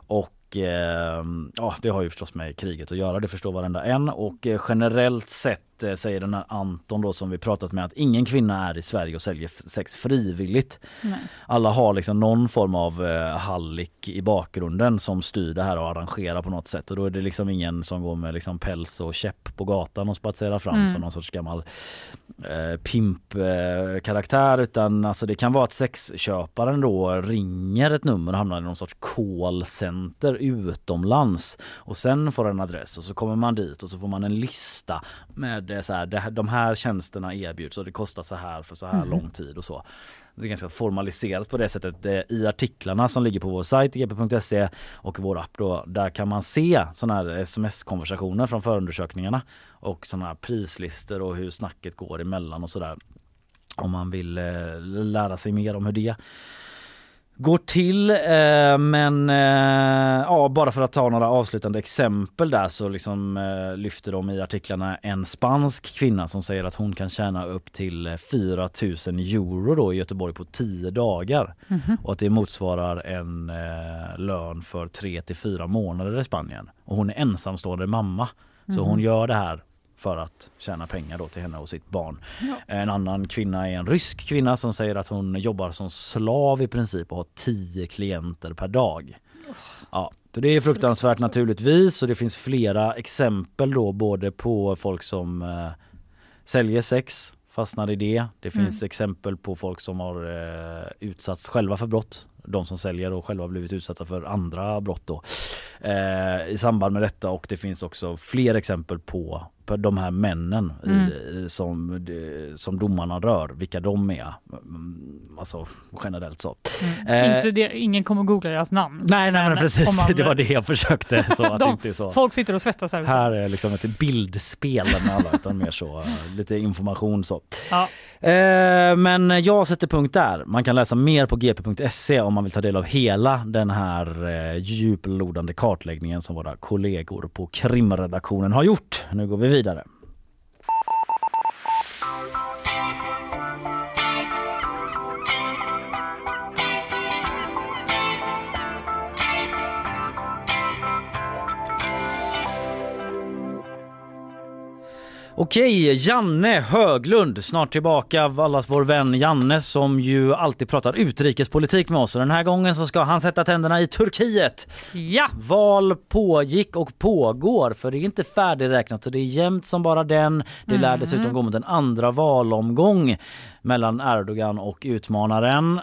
och Eh, ja, det har ju förstås med kriget att göra, det förstår varenda en. Och eh, generellt sett säger den här Anton då som vi pratat med att ingen kvinna är i Sverige och säljer sex frivilligt. Nej. Alla har liksom någon form av eh, hallick i bakgrunden som styr det här och arrangerar på något sätt och då är det liksom ingen som går med liksom päls och käpp på gatan och spatserar fram Mm. som någon sorts gammal eh, pimp eh, karaktär utan alltså det kan vara att sexköparen då ringer ett nummer och hamnar i någon sorts callcenter utomlands och sen får en adress och så kommer man dit och så får man en lista med eh, så här, det de här tjänsterna erbjuds och det kostar så här för så här lång tid och så. Det är ganska formaliserat på det sättet. I artiklarna som ligger på vår sajt gp.se och vår app då, där kan man se sådana här sms-konversationer från förundersökningarna och sådana här prislistor och hur snacket går emellan och sådär. Om man vill eh, lära sig mer om hur det går till. Eh, men eh, ja, bara för att ta några avslutande exempel där så liksom eh, lyfter de i artiklarna en spansk kvinna som säger att hon kan tjäna upp till eh, 4 000 euro då i Göteborg på 10 dagar. Och att det motsvarar en lön för 3 till 4 månader i Spanien. Och hon är ensamstående mamma. Så hon gör det här för att tjäna pengar då till henne och sitt barn. En annan kvinna är en rysk kvinna som säger att hon jobbar som slav i princip och har 10 klienter per dag. Ja, så det är fruktansvärt naturligtvis och det finns flera exempel då både på folk som eh, säljer sex, fastnar i det. Det finns exempel på folk som har eh, utsatts själva för brott. De som säljer och själva blivit utsatta för andra brott då. Eh, I samband med detta och det finns också fler exempel på de här männen i, som, som domarna rör, vilka de är. Mm, Alltså generellt så. Eh, Inte det, ingen kommer googla deras namn. Nej, nej men precis, man- det var det jag försökte. Så att De- inte så. Folk sitter och svettas här ute. Här är liksom ett bildspel med alla utan mer så eh, lite information så. Ja. Eh, men jag sätter punkt där. Man kan läsa mer på gp.se om man vill ta del av hela den här eh, djuplodande kartläggningen som våra kollegor på krimredaktionen har gjort. Nu går vi vidare. Okej, Janne Höglund, snart tillbaka, allas vår vän Janne som ju alltid pratar utrikespolitik med oss och den här gången så ska han sätta tänderna i Turkiet. Ja, Val pågick och pågår för det är inte färdigräknat så det är jämnt som bara den. Det lär dessutom gå mot en andra valomgång mellan Erdogan och utmanaren.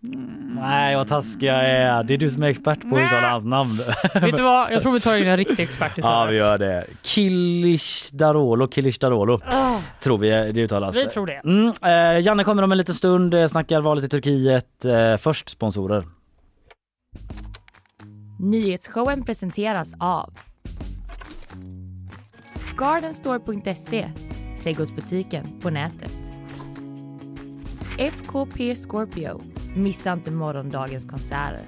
Nej vad taskig jag är. Det är du som är expert på att uttala hans namn. vet du vad? Jag tror vi tar in en riktig expert istället. Ja vi gör det. Kilisdarolo, Kilisdarolo Ah, tror vi det uttalas. vi tror det. Mm, eh, Janne kommer om en liten stund, eh, snackar valet i Turkiet. Eh, först sponsorer. Nyhetsshowen presenteras av Gardenstore.se, trädgårdsbutiken på nätet. FKP Scorpio, missa inte morgondagens konserter.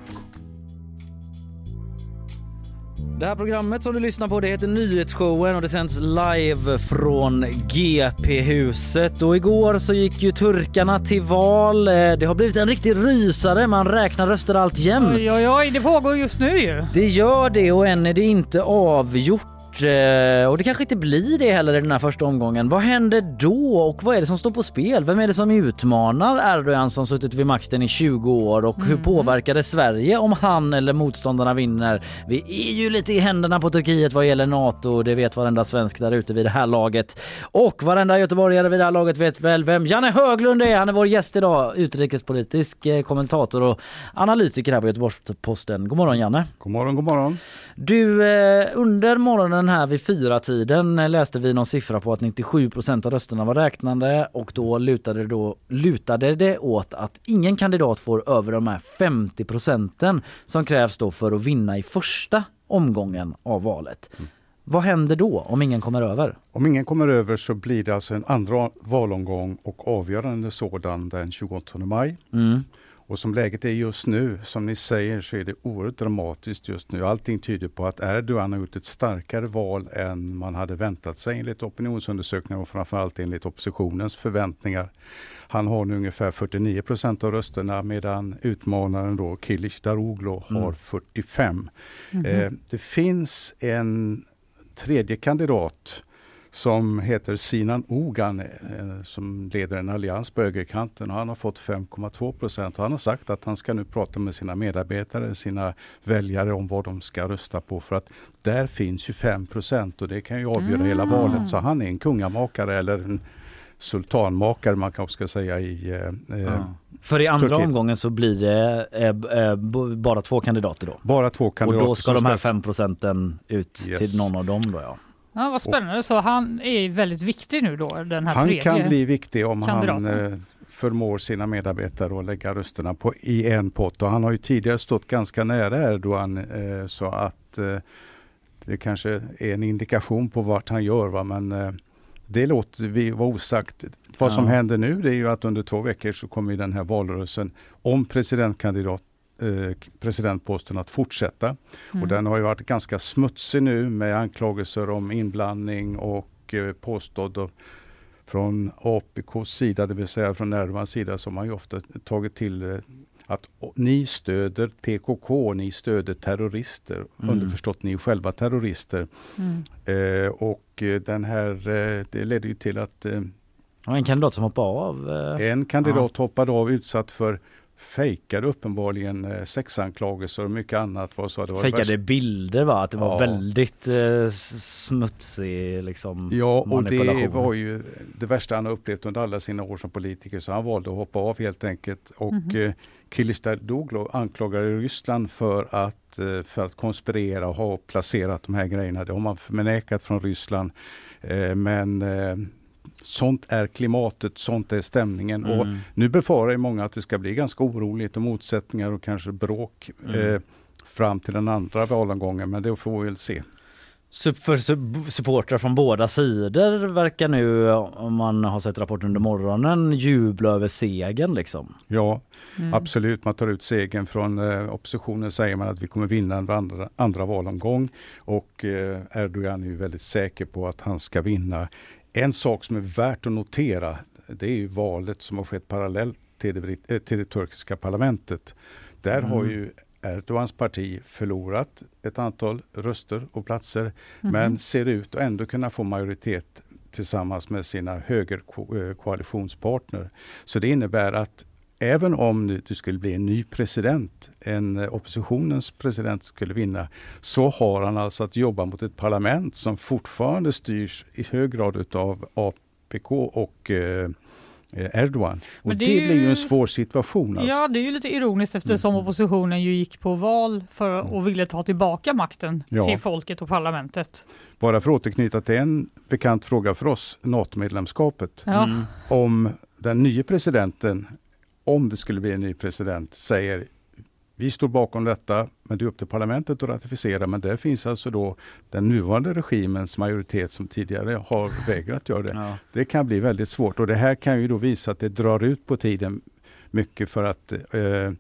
Det här programmet som du lyssnar på det heter Nyhetsshowen och det sänds live från GP-huset. Och igår så gick ju turkarna till val. Eh, Det har blivit en riktig rysare, man räknar röster allt jämt. Oj, oj, oj, det pågår just nu ju. Det gör det och än är det inte avgjort. Eh, Och det kanske inte blir det heller i den här första omgången. Vad händer då och vad är det som står på spel? Vem är det som utmanar Erdogan som suttit vid makten i 20 år och hur påverkar det Sverige om han eller motståndarna vinner? Vi är ju lite i händerna på Turkiet vad gäller NATO, det vet varenda svensk där ute vid det här laget. Och varenda göteborgare vid det här laget vet väl vem Janne Höglund är. Han är vår gäst idag, utrikespolitisk eh, kommentator och analytiker här på Göteborgs-Posten. God morgon Janne! God morgon, god morgon. Du, eh, under morgonen här vid fyra tiden läste vi någon siffra på att 97% av rösterna var räknande och då lutade, det då lutade det åt att ingen kandidat får över de här 50 procenten som krävs då för att vinna i första omgången av valet. Vad händer då om ingen kommer över? Om ingen kommer över så blir det alltså en andra valomgång och avgörande sådan den 28 maj. Mm. Och som läget är just nu, som ni säger, så är det oerhört dramatiskt just nu. Allting tyder på att Erdogan har gjort ett starkare val än man hade väntat sig enligt opinionsundersökningar och framförallt enligt oppositionens förväntningar. Han har nu ungefär 49 procent av rösterna medan utmanaren då Kilic Daroglu har Mm. 45. Eh, det finns en tredje kandidat som heter Sinan Ogan eh, som leder en allians på högerkanten. Han har fått 5,2 procent. Han har sagt att han ska nu prata med sina medarbetare, sina väljare om vad de ska rösta på. För att där finns ju 5 procent och det kan ju avgöra hela Mm. valet. Så han är en kungamakare eller en sultanmakare man kanske ska säga i eh, eh, Ja. För i andra Turkiet. omgången så blir det eh, eh, bara två kandidater då. bara två Och kandidater. då ska de här ställs. fem procenten ut Yes. till någon av dem då ja. Ja, vad spännande. Så han är väldigt viktig nu då, den här Han tredje. kan bli viktig om han kandidaten. eh, förmår sina medarbetare att lägga rösterna på, i en pott. Och han har ju tidigare stått ganska nära Erdogan eh, så att eh, det kanske är en indikation på vart han gör. Va? Men eh, det låter vi vara osagt. Vad som Ja. händer nu det är ju att under två veckor så kommer den här valrörelsen om presidentkandidat eh, presidentposten att fortsätta. Mm. Och den har ju varit ganska smutsig nu med anklagelser om inblandning och eh, påstådd från APKs sida, det vill säga från Erdogans sida, som har ju ofta tagit till eh, att ni stöder PKK, ni stöder terrorister. Mm. Underförstått, ni är själva terrorister. Mm. Eh, och eh, den här, eh, det ledde ju till att eh, en kandidat som hoppade av. eh, en kandidat hoppade av utsatt för fejkade uppenbarligen eh, sexanklagelser och mycket annat. Vad så, det var det Fejkade bilder va? Att det var Ja. väldigt eh, smutsig liksom Ja, och det var ju det värsta han har upplevt under alla sina år som politiker. Så han valde att hoppa av helt enkelt. Och mm Kilistadoglu anklagade Ryssland för att, eh, för att konspirera och ha placerat de här grejerna. Det har man förnekat från Ryssland. Eh, Men eh, sånt är klimatet, sånt är stämningen. Och Mm. nu befarar ju många att det ska bli ganska oroligt och motsättningar och kanske bråk Mm. eh, fram till den andra valomgången. Men det får vi väl se. För sup- supportrar från båda sidor verkar nu, om man har sett rapporten under morgonen, jubla över segern liksom. Ja, Mm. Absolut, man tar ut segern från eh, oppositionen säger man att vi kommer vinna en andra, andra valomgång och eh, Erdogan är ju väldigt säker på att han ska vinna. En sak som är värt att notera det är ju valet som har skett parallellt till det, eh, till det turkiska parlamentet. Där har Mm. ju Erdogans parti förlorat ett antal röster och platser Mhm. men ser ut att ändå kunna få majoritet tillsammans med sina högerkoalitionspartner. Så det innebär att även om det skulle bli en ny president, en eh, oppositionens president skulle vinna, så har han alltså att jobba mot ett parlament som fortfarande styrs i hög grad utav APK och eh, eh, Erdogan. Och Men det, det ju- blir ju en svår situation. Alltså. Ja, det är ju lite ironiskt eftersom Mm. oppositionen ju gick på val för och ville ta tillbaka makten Ja. till folket och parlamentet. Bara för att återknyta till en bekant fråga för oss, NATO-medlemskapet. Ja. Mm. Om den nya presidenten, om det skulle bli en ny president, säger vi står bakom detta, men det är upp till parlamentet att ratificera. Men där finns alltså då den nuvarande regimens majoritet som tidigare har vägrat göra det. Ja. Det kan bli väldigt svårt och det här kan ju då visa att det drar ut på tiden mycket för att eh,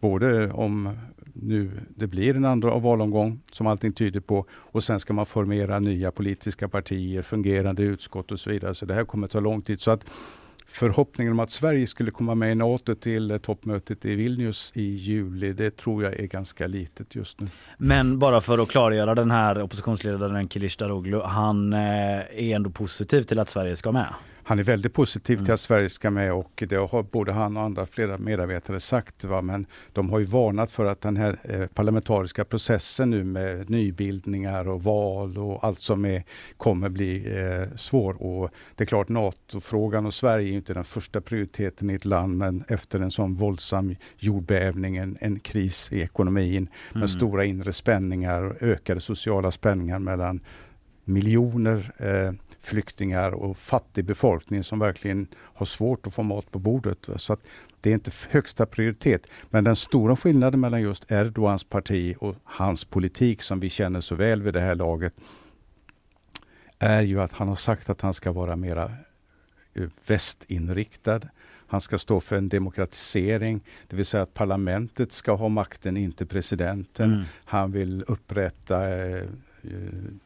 både om nu det blir en andra valomgång som allting tyder på och sen ska man formera nya politiska partier, fungerande utskott och så vidare. Så det här kommer ta lång tid. Så att förhoppningen om att Sverige skulle komma med i NATO till eh, toppmötet i Vilnius i juli, det tror jag är ganska litet just nu. Men bara för att klargöra den här oppositionsledaren Kilic Daroglu, han eh, är ändå positiv till att Sverige ska med. Han är väldigt positiv till Mm. att Sverige ska med och det har både han och andra flera medarbetare sagt. Va? Men de har ju varnat för att den här eh, parlamentariska processen nu med nybildningar och val och allt som är, kommer bli eh, svår. Och det är klart NATO-frågan och Sverige är inte den första prioriteten i ett land men efter en sån våldsam jordbävning, en, en kris i ekonomin med Mm. stora inre spänningar och ökade sociala spänningar mellan miljoner eh, flyktingar och fattig befolkning som verkligen har svårt att få mat på bordet. Så det är inte högsta prioritet. Men den stora skillnaden mellan just Erdogans parti och hans politik som vi känner så väl vid det här laget är ju att han har sagt att han ska vara mera eh, västinriktad. Han ska stå för en demokratisering, det vill säga att parlamentet ska ha makten, inte presidenten. Mm. Han vill upprätta eh,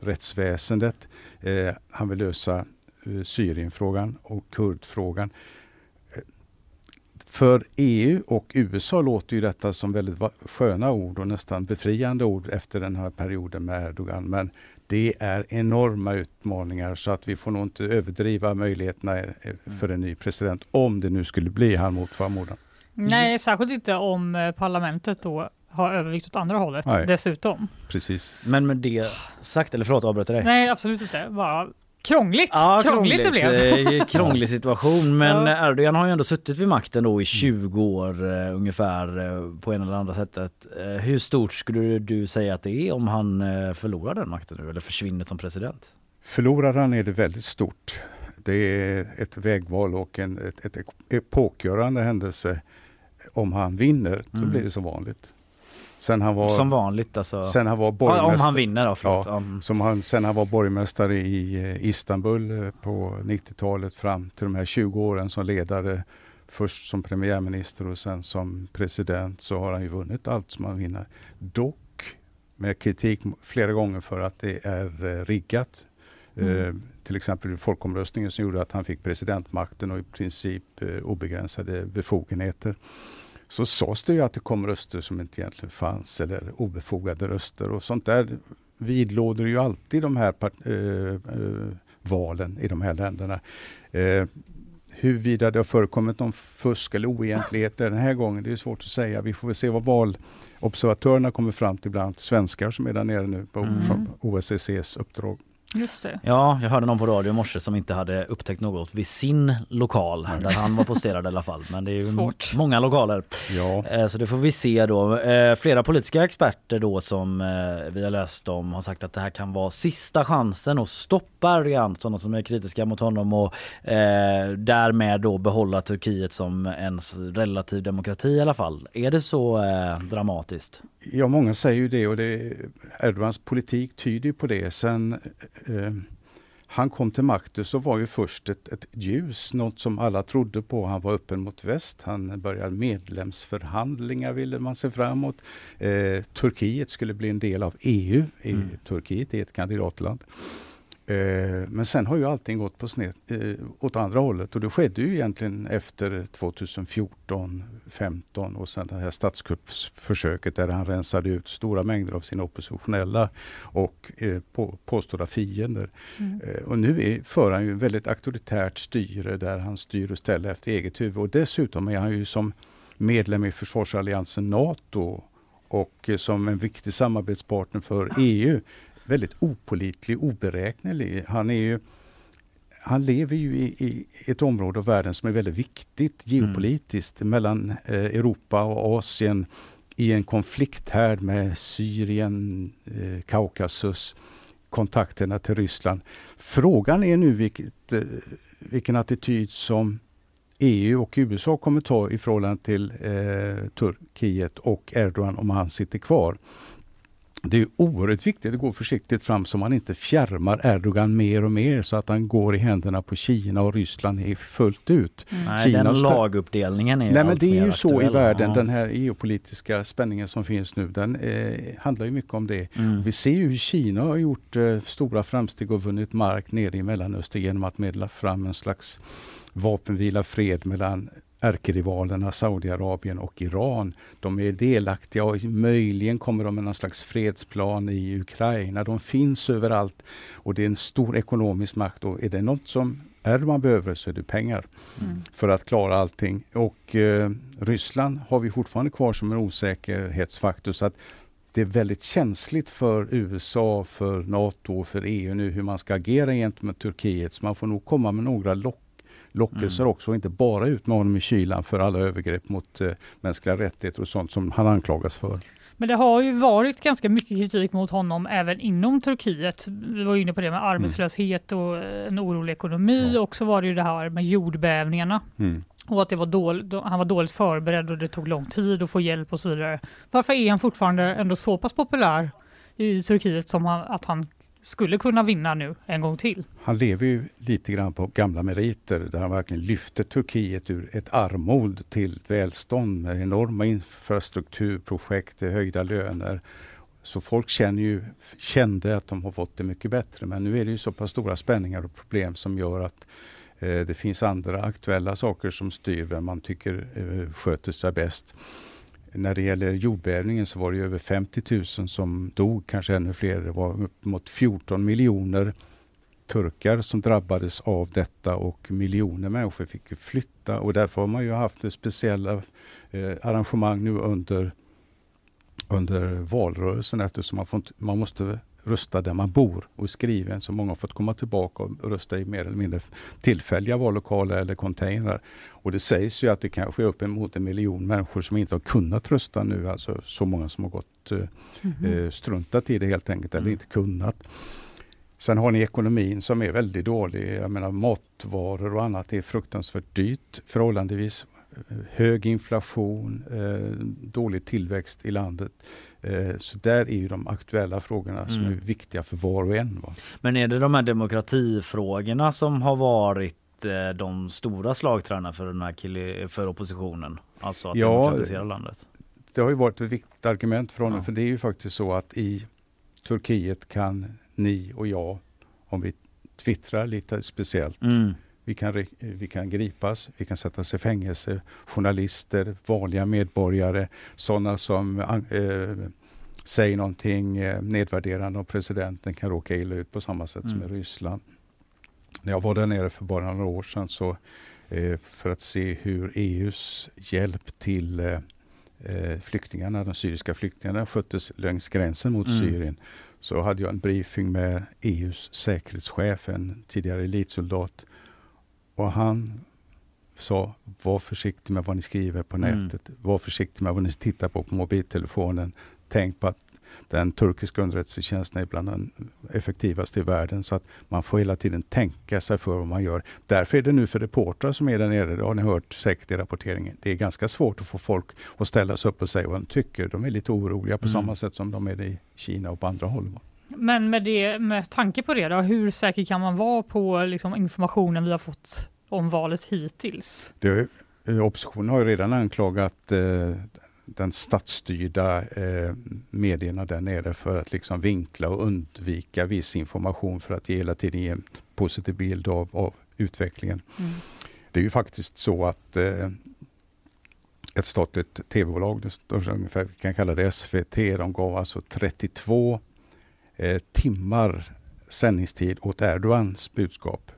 rättsväsendet. Eh, han vill lösa eh, Syrienfrågan och kurdfrågan. Eh, För EU och USA låter ju detta som väldigt sköna ord och nästan befriande ord efter den här perioden med Erdogan. Men det är enorma utmaningar så att vi får nog inte överdriva möjligheterna eh, för en ny president om det nu skulle bli han mot förmodan. Nej, särskilt inte om eh, parlamentet då har övervikt åt andra hållet Nej. dessutom. Precis. Men med det sagt, eller förlåt avbröt dig. Nej, absolut inte. Bara krångligt. Ja, krångligt, det blev. Eh, krånglig situation. Men Ja. Erdogan har ju ändå suttit vid makten då i 20 år eh, ungefär eh, på en eller andra sättet. Eh, hur stort skulle du säga att det är om han eh, förlorar den makten nu eller försvinner som president? Förlorar han är det väldigt stort. Det är ett vägval och en ett, ett epokgörande händelse. Om han vinner, då Mm. blir det som vanligt. Sen han var, Som vanligt alltså. sen han var Ja, om borgmästare, han vinner då, förlåt. Ja. mm. som han, sen han var borgmästare i eh, Istanbul eh, på 90-talet fram till de här 20 åren som ledare. Först som premiärminister och sen som president så har han ju vunnit allt som han vinner. Dock med kritik flera gånger för att det är eh, riggat. Eh, till exempel folkomröstningen som gjorde att han fick presidentmakten och i princip eh, obegränsade befogenheter. Så sades det ju att det kom röster som inte egentligen fanns eller obefogade röster och sånt där vidlåder ju alltid de här eh, eh, valen i de här länderna. Eh, huruvida det har förekommit någon fusk eller oegentligheter den här gången, det är svårt att säga. Vi får väl se vad valobservatörerna kommer fram till, bland annat svenskar som är där nere nu på Mm. OSSEs uppdrag. Just det. Ja, jag hörde någon på radio i morse som inte hade upptäckt något vid sin lokal där han var posterad i alla fall. Men det är ju Svårt. många lokaler. Ja, Eh, Så det får vi se då. Eh, Flera politiska experter då som eh, vi har läst om har sagt att det här kan vara sista chansen att stoppa Erdogan, sådana som är kritiska mot honom och därmed då behålla Turkiet som en s- relativ demokrati i alla fall. Är det så dramatiskt? Ja många säger ju det och det, Erdogans politik tyder på det. Sen eh, han kom till makten så var ju först ett, ett ljus, något som alla trodde på. Han var öppen mot väst, han började medlemsförhandlingar ville man se framåt. Eh, Turkiet skulle bli en del av EU, EU Mm. Turkiet är ett kandidatland. Eh, men sen har ju allting gått på sned, eh, åt andra hållet och det skedde ju egentligen efter 2014, 15 och sen det här statskuppsförsöket där han rensade ut stora mängder av sina oppositionella och eh, på, påstådda fiender. Mm. Och nu är, för han ju ett väldigt auktoritärt styre där han styr och ställer efter eget huvud och dessutom är han ju som medlem i försvarsalliansen NATO och som en viktig samarbetspartner för EU väldigt opolitlig, oberäknelig. Han är ju han lever ju i, i ett område av världen som är väldigt viktigt geopolitiskt mellan eh, Europa och Asien i en konflikthärd med Syrien, eh, Kaukasus, kontakterna till Ryssland. Frågan är nu vilket, eh, vilken attityd som EU och USA kommer ta i förhållande till eh, Turkiet och Erdogan om han sitter kvar. Det är oerhört viktigt att gå försiktigt fram så man inte fjärmar Erdogan mer och mer så att han går i händerna på Kina och Ryssland fullt ut. Nej, Kina den laguppdelningen är Nej men det är ju så i världen, Ja. den här geopolitiska spänningen som finns nu, den eh, handlar ju mycket om det. Mm. Vi ser ju hur Kina har gjort eh, stora framsteg och vunnit mark nere i Mellanöstern genom att medla fram en slags vapenvila, fred mellan ärkerivalerna Saudiarabien och Iran. De är delaktiga och möjligen kommer de med någon slags fredsplan i Ukraina. De finns överallt och det är en stor ekonomisk makt och är det något som Erdogan behöver så är det pengar Mm. för att klara allting. Och eh, Ryssland har vi fortfarande kvar som en osäkerhetsfaktor så att det är väldigt känsligt för USA, för NATO och för EU nu hur man ska agera gentemot Turkiet. Så man får nog komma med några lock lockelser Mm. också inte bara ut med honom i kylan för alla övergrepp mot eh, mänskliga rättigheter och sånt som han anklagas för. Men det har ju varit ganska mycket kritik mot honom även inom Turkiet. Vi var inne på det med arbetslöshet och en orolig ekonomi Ja. och så var det ju det här med jordbävningarna Mm. och att det var dåligt, han var dåligt förberedd och det tog lång tid att få hjälp och så vidare. Varför är han fortfarande ändå så pass populär i Turkiet som han, att han skulle kunna vinna nu en gång till. Han lever ju lite grann på gamla meriter där han verkligen lyfte Turkiet ur ett armod till välstånd med enorma infrastrukturprojekt, höjda löner. Så folk känner ju, kände att de har fått det mycket bättre. Men nu är det ju så pass stora spänningar och problem som gör att eh, det finns andra aktuella saker som styr vem man tycker eh, sköter sig bäst. När det gäller jordbävningen så var det över 50 000 som dog, kanske ännu fler. Det var upp mot 14 miljoner turkar som drabbades av detta och miljoner människor fick flytta och därför har man ju haft speciella eh, arrangemang nu under, under valrörelsen eftersom man, får, man måste rösta där man bor och skriven. Så många har fått komma tillbaka och rösta i mer eller mindre tillfälliga vallokaler eller containrar. Och det sägs ju att det kanske är uppemot en miljon människor som inte har kunnat rösta nu. Alltså så många som har gått mm -hmm. struntat i det helt enkelt eller mm. inte kunnat. Sen har ni ekonomin som är väldigt dålig. Jag menar matvaror och annat är fruktansvärt dyrt förhållandevis hög inflation, eh, dålig tillväxt i landet. Eh, så där är ju de aktuella frågorna mm. som är viktiga för var och en. Va? Men är det de här demokratifrågorna som har varit eh, de stora slagträna för, den här för oppositionen? Alltså att ja, demokratisera landet? Det har ju varit ett viktigt argument för honom. Ja. För det är ju faktiskt så att i Turkiet kan ni och jag, om vi twittrar lite speciellt, mm vi kan, vi kan gripas, vi kan sättas i fängelse. Journalister, vanliga medborgare, sådana som eh, säger någonting eh, nedvärderande om presidenten kan råka illa ut på samma sätt mm. som i Ryssland. När jag var där nere för bara några år sedan så eh, för att se hur EUs hjälp till eh, eh, flyktingarna, de syriska flyktingarna sköttes längs gränsen mot mm. Syrien så hade jag en briefing med EUs säkerhetschef, en tidigare elitsoldat och han sa, var försiktig med vad ni skriver på mm. nätet. Var försiktig med vad ni tittar på på mobiltelefonen. Tänk på att den turkiska underrättelsetjänsten är bland de effektivaste i världen. Så att man får hela tiden tänka sig för vad man gör. Därför är det nu för reportrar som är där nere, det har ni hört säkert i rapporteringen. Det är ganska svårt att få folk att ställa sig upp och säga vad de tycker. De är lite oroliga på mm. samma sätt som de är i Kina och på andra håll. Men med, det, med tanke på det, då, hur säker kan man vara på liksom, informationen vi har fått om valet hittills? Det, eh, oppositionen har ju redan anklagat eh, den statsstyrda eh, medierna där nere för att liksom vinkla och undvika viss information för att hela tiden ge en positiv bild av, av utvecklingen. Mm. Det är ju faktiskt så att eh, ett statligt tv-bolag, vi kan kalla det SVT, de gav alltså 32 eh, timmar sändningstid åt Erdogans budskap.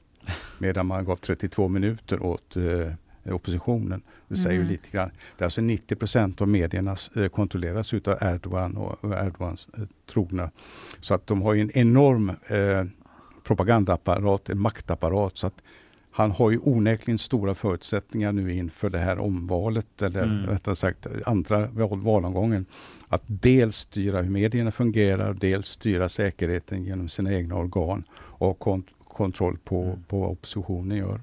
Medan man gav 32 minuter åt eh, oppositionen. Det säger mm. ju lite grann. Det är alltså 90 procent av medierna eh, kontrolleras utav Erdogan och, och Erdogans eh, trogna. Så att de har en enorm eh, propagandaapparat, en maktapparat. Så att han har ju onekligen stora förutsättningar nu inför det här omvalet, eller mm. rättare sagt andra val, valomgången. Att dels styra hur medierna fungerar, dels styra säkerheten genom sina egna organ och kont kontroll på, mm. på vad oppositionen gör.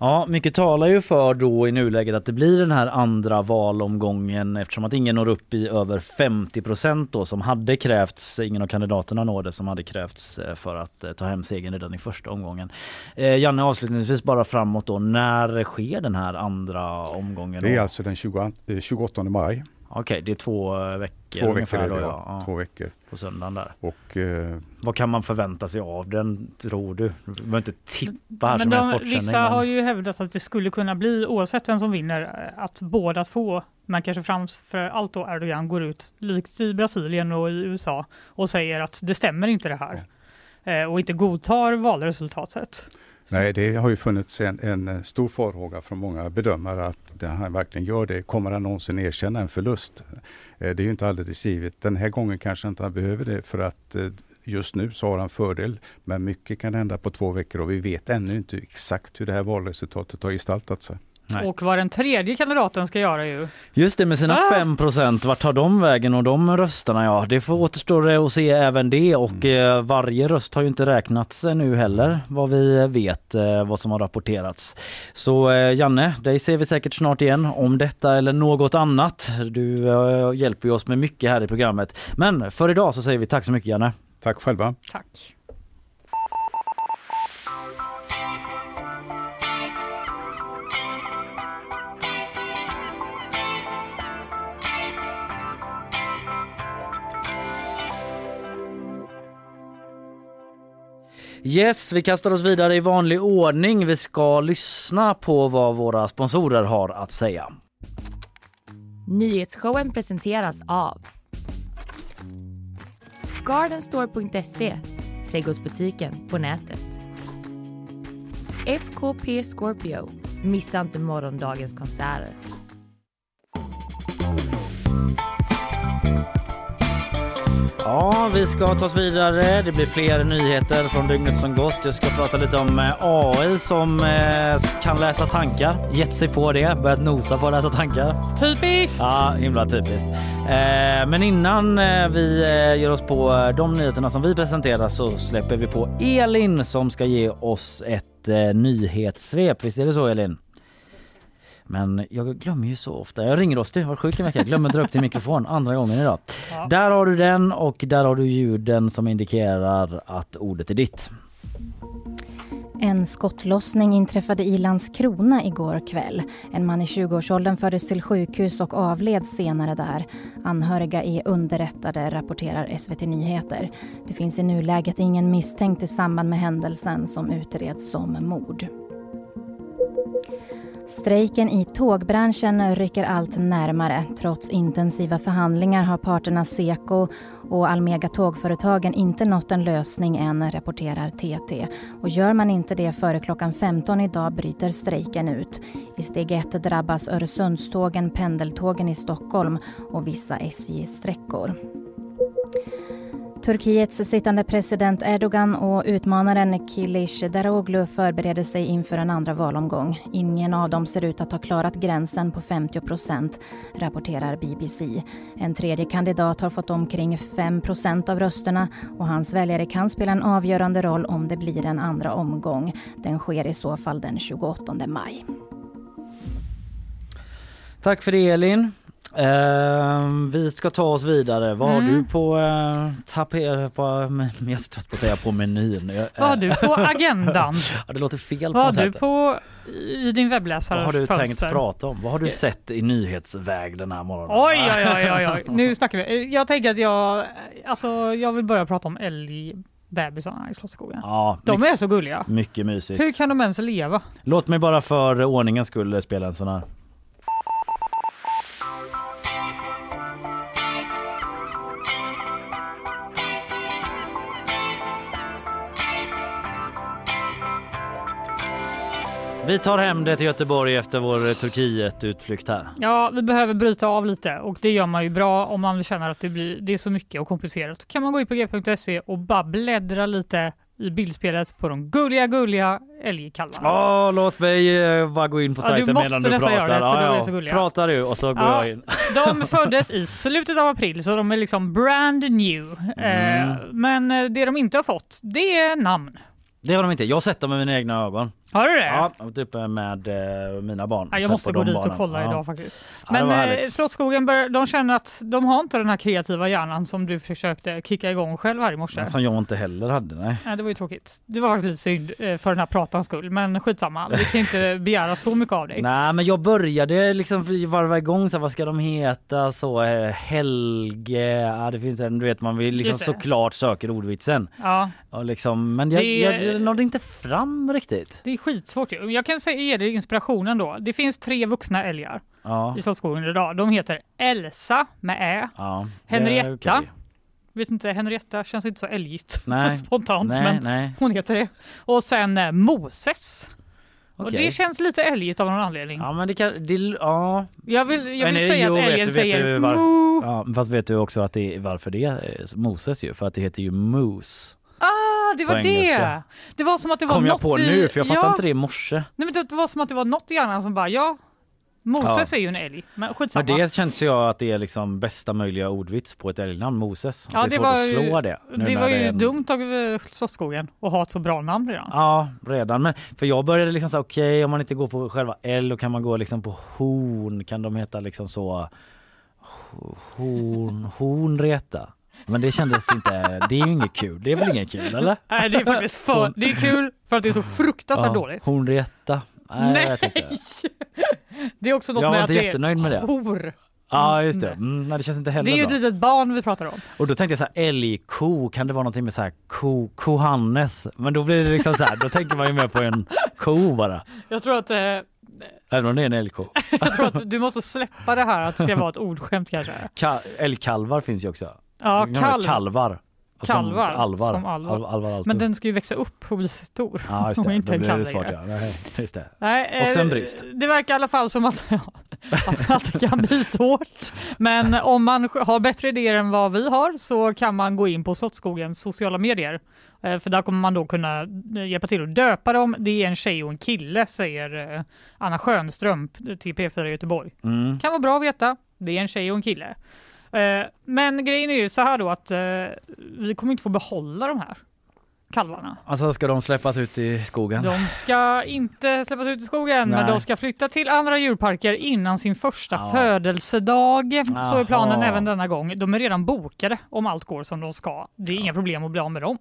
Ja, mycket talar ju för då i nuläget att det blir den här andra valomgången eftersom att ingen når upp i över 50 procent då som hade krävts, ingen av kandidaterna når det som hade krävts eh, för att eh, ta hem segern redan i första omgången. Eh, Janne avslutningsvis bara framåt då, när sker den här andra omgången? Det är alltså den 20, 28 maj. Okej, det är två veckor Två veckor är det, då, ja. ja. Två veckor. På söndagen där. Och, eh, Vad kan man förvänta sig av den, tror du? Du behöver inte tippa här men som de, en Vissa har ju hävdat att det skulle kunna bli, oavsett vem som vinner, att båda två, men kanske framför allt då Erdogan, går ut, likt i Brasilien och i USA, och säger att det stämmer inte det här. Eh, och inte godtar valresultatet. Nej, det har ju funnits en, en eh, stor farhåga från många bedömare att han verkligen gör det. Kommer han någonsin erkänna en förlust? Eh, det är ju inte alldeles givet. Den här gången kanske inte han behöver det för att eh, just nu så har han fördel. Men mycket kan hända på två veckor och vi vet ännu inte exakt hur det här valresultatet har gestaltat sig. Nej. Och vad den tredje kandidaten ska göra ju. Just det med sina ah. 5 procent, vart tar de vägen och de rösterna ja, det får återstår att se även det och mm. eh, varje röst har ju inte räknats nu heller vad vi vet eh, vad som har rapporterats. Så eh, Janne, dig ser vi säkert snart igen om detta eller något annat. Du eh, hjälper ju oss med mycket här i programmet. Men för idag så säger vi tack så mycket Janne. Tack själva. Tack. Yes, vi kastar oss vidare i vanlig ordning. Vi ska lyssna på vad våra sponsorer har att säga. Nyhetsshowen presenteras av Gardenstore.se, trädgårdsbutiken på nätet. FKP Scorpio, missa inte morgondagens konserter. Ja, vi ska ta oss vidare. Det blir fler nyheter från dygnet som gått. Jag ska prata lite om eh, AI som eh, kan läsa tankar. Gett sig på det, börjat nosa på att läsa tankar. Typiskt! Ja, himla typiskt. Eh, men innan vi ger oss på de nyheterna som vi presenterar så släpper vi på Elin som ska ge oss ett nyhetssvep. Visst är det så Elin? Men jag glömmer ju så ofta. Jag ringer oss du var sjuk en vecka. Jag glömmer dra upp din mikrofon andra gången idag. Ja. Där har du den och där har du ljuden som indikerar att ordet är ditt. En skottlossning inträffade i Landskrona igår kväll. En man i 20-årsåldern fördes till sjukhus och avled senare där. Anhöriga är underrättade, rapporterar SVT Nyheter. Det finns i nuläget ingen misstänkt i samband med händelsen som utreds som mord. Strejken i tågbranschen rycker allt närmare. Trots intensiva förhandlingar har parterna Seko och Almega Tågföretagen inte nått en lösning än, rapporterar TT. Och gör man inte det före klockan 15 idag bryter strejken ut. I steg 1 drabbas Öresundstågen, pendeltågen i Stockholm och vissa SJ-sträckor. Turkiets sittande president Erdogan och utmanaren Kilic Daroglu förbereder sig inför en andra valomgång. Ingen av dem ser ut att ha klarat gränsen på 50 procent, rapporterar BBC. En tredje kandidat har fått omkring 5 procent av rösterna och hans väljare kan spela en avgörande roll om det blir en andra omgång. Den sker i så fall den 28 maj. Tack för det Elin. Eh, vi ska ta oss vidare. Vad har Mm. du på uh, taper på, jag är trött på att säga på menyn. Jag, Vad har eh, du på agendan? ja, det låter fel på Vad har du sätt. på i din webbläsare Vad har du tänkt fönster? prata om? Vad har du sett i nyhetsväg den här morgonen? Oj, oj, oj, oj, oj. Nu snackar vi. Jag tänker att jag, alltså, jag vill börja prata om älgbebisarna i Slottsskogen. Ja, De mycket, är så gulliga. mycket mysigt. Hur kan de ens leva? Låt mig bara för ordningens skull spela en sån här. Vi tar hem det till Göteborg efter vår Turkiet-utflykt här. Ja, vi behöver bryta av lite och det gör man ju bra om man känner att det, blir, det är så mycket och komplicerat. Då kan man gå in på g.se och bara bläddra lite i bildspelet på de gulliga, gulliga älgkalvarna. Ja, låt mig eh, bara gå in på Ja, sajten måste medan du pratar. göra det, för ja, de är ja. så gulliga. Pratar du och så går Ja. jag in. De föddes i slutet av april så de är liksom brand new. Mm. Eh, men eh, det de inte har fått, det är namn. Det har de inte. Jag har sett dem med mina egna ögon. Har du det? Ja, uppe med eh, mina barn. Ja, jag måste gå dit och barnen. kolla Ja. idag faktiskt. Ja, Men var eh. Slottsskogen, bör, de känner att de har inte den här kreativa hjärnan som du försökte kicka igång själv här i morse. Som jag inte heller hade. Nej. Nej, det var ju tråkigt. Det var faktiskt lite synd eh, för den här pratans skull, men skitsamma. Vi kan inte begära så mycket av dig. Nej men jag började liksom varva igång så här, vad ska de heta så eh, Helge, ja det finns en, du vet man vill liksom såklart söker ordvitsen. Ja, Och liksom, men jag, Det- jag, jag nådde inte fram riktigt. Skitsvårt ju. Jag kan säga, ge dig inspirationen då. Det finns tre vuxna älgar Ja, i Slottsskogen idag. De heter Elsa med Ä. ja Henrietta. okej. Vet inte, Henrietta känns inte så älgigt Nej. spontant, Nej, men nej. hon heter det. Och sen eh, Moses. Och Okej. det känns lite älgigt av någon anledning. Ja men det kan, det, ja. Jag vill, jag vill eh, säga jo, att älgen säger var- moo. ja. Fast vet du också att det är varför det är Moses ju? För att det heter ju Moose. Ah, det På var det! Det var som att det var Kom jag något på i... nu för jag fattade ja. inte det i morse. Nej, men det var som att det var något i hjärnan som bara, ja, Moses är ju en älg. Men skitsamma. Men det känns jag att det är liksom bästa möjliga ordvits på ett älgnamn, Moses. Ja, det är det svårt var att ju- slå det. nu det när var ju är en- dumt av eh, Slottsskogen att ha ett så bra namn redan. Ja, redan. Men för jag började liksom säga okej om man inte går på själva L då kan man gå liksom på horn. Kan de heta liksom så horn, hornreta? Men det kändes inte, det är ju inget kul. Det är väl inget kul eller? Nej, det är faktiskt för... Det är kul för att det är så fruktansvärt Ja, dåligt. Hornreta. Nej, jag vet inte. Det är också något Jag med att det jättenöjd med det. är hor. Ja just det. Mm, nej, det känns inte heller Det är ju ett litet barn vi pratar om. Och då tänkte jag så här älgko, kan det vara någonting med så här ko, kohannes? Men då blir det liksom så här, då tänker man ju mer på en ko bara. Jag tror att, eh, Även om det är en älgko. jag tror att du måste släppa det här att det ska vara ett ordskämt kanske. Ka- älgkalvar finns ju också. Ja, kalv. Kalvar. Kalvar, Som alvar. som alvar. Al- alvar Men den ska ju växa upp och bli stor. Ja just och det, inte då blir det svårt ja. Nej, just det. Nej, Också eh, en brist. Det verkar i alla fall som att, att det kan bli svårt. Men om man har bättre idéer än vad vi har så kan man gå in på Slottsskogens sociala medier. Eh, För där kommer man då kunna eh, hjälpa till att döpa dem. Det är en tjej och en kille, säger eh, Anna Schönström till P4 Göteborg. Mm. Kan vara bra att veta. Det är en tjej och en kille. Eh, Men grejen är ju så här då att eh, vi kommer inte få behålla de här kalvarna. Alltså ska de släppas ut i skogen? De ska inte släppas ut i skogen, men Nej. de ska flytta till andra djurparker innan sin första Ja. födelsedag. Så är planen även denna gång. De är redan bokade om allt går som de ska. Det är inga problem att bli av med dem.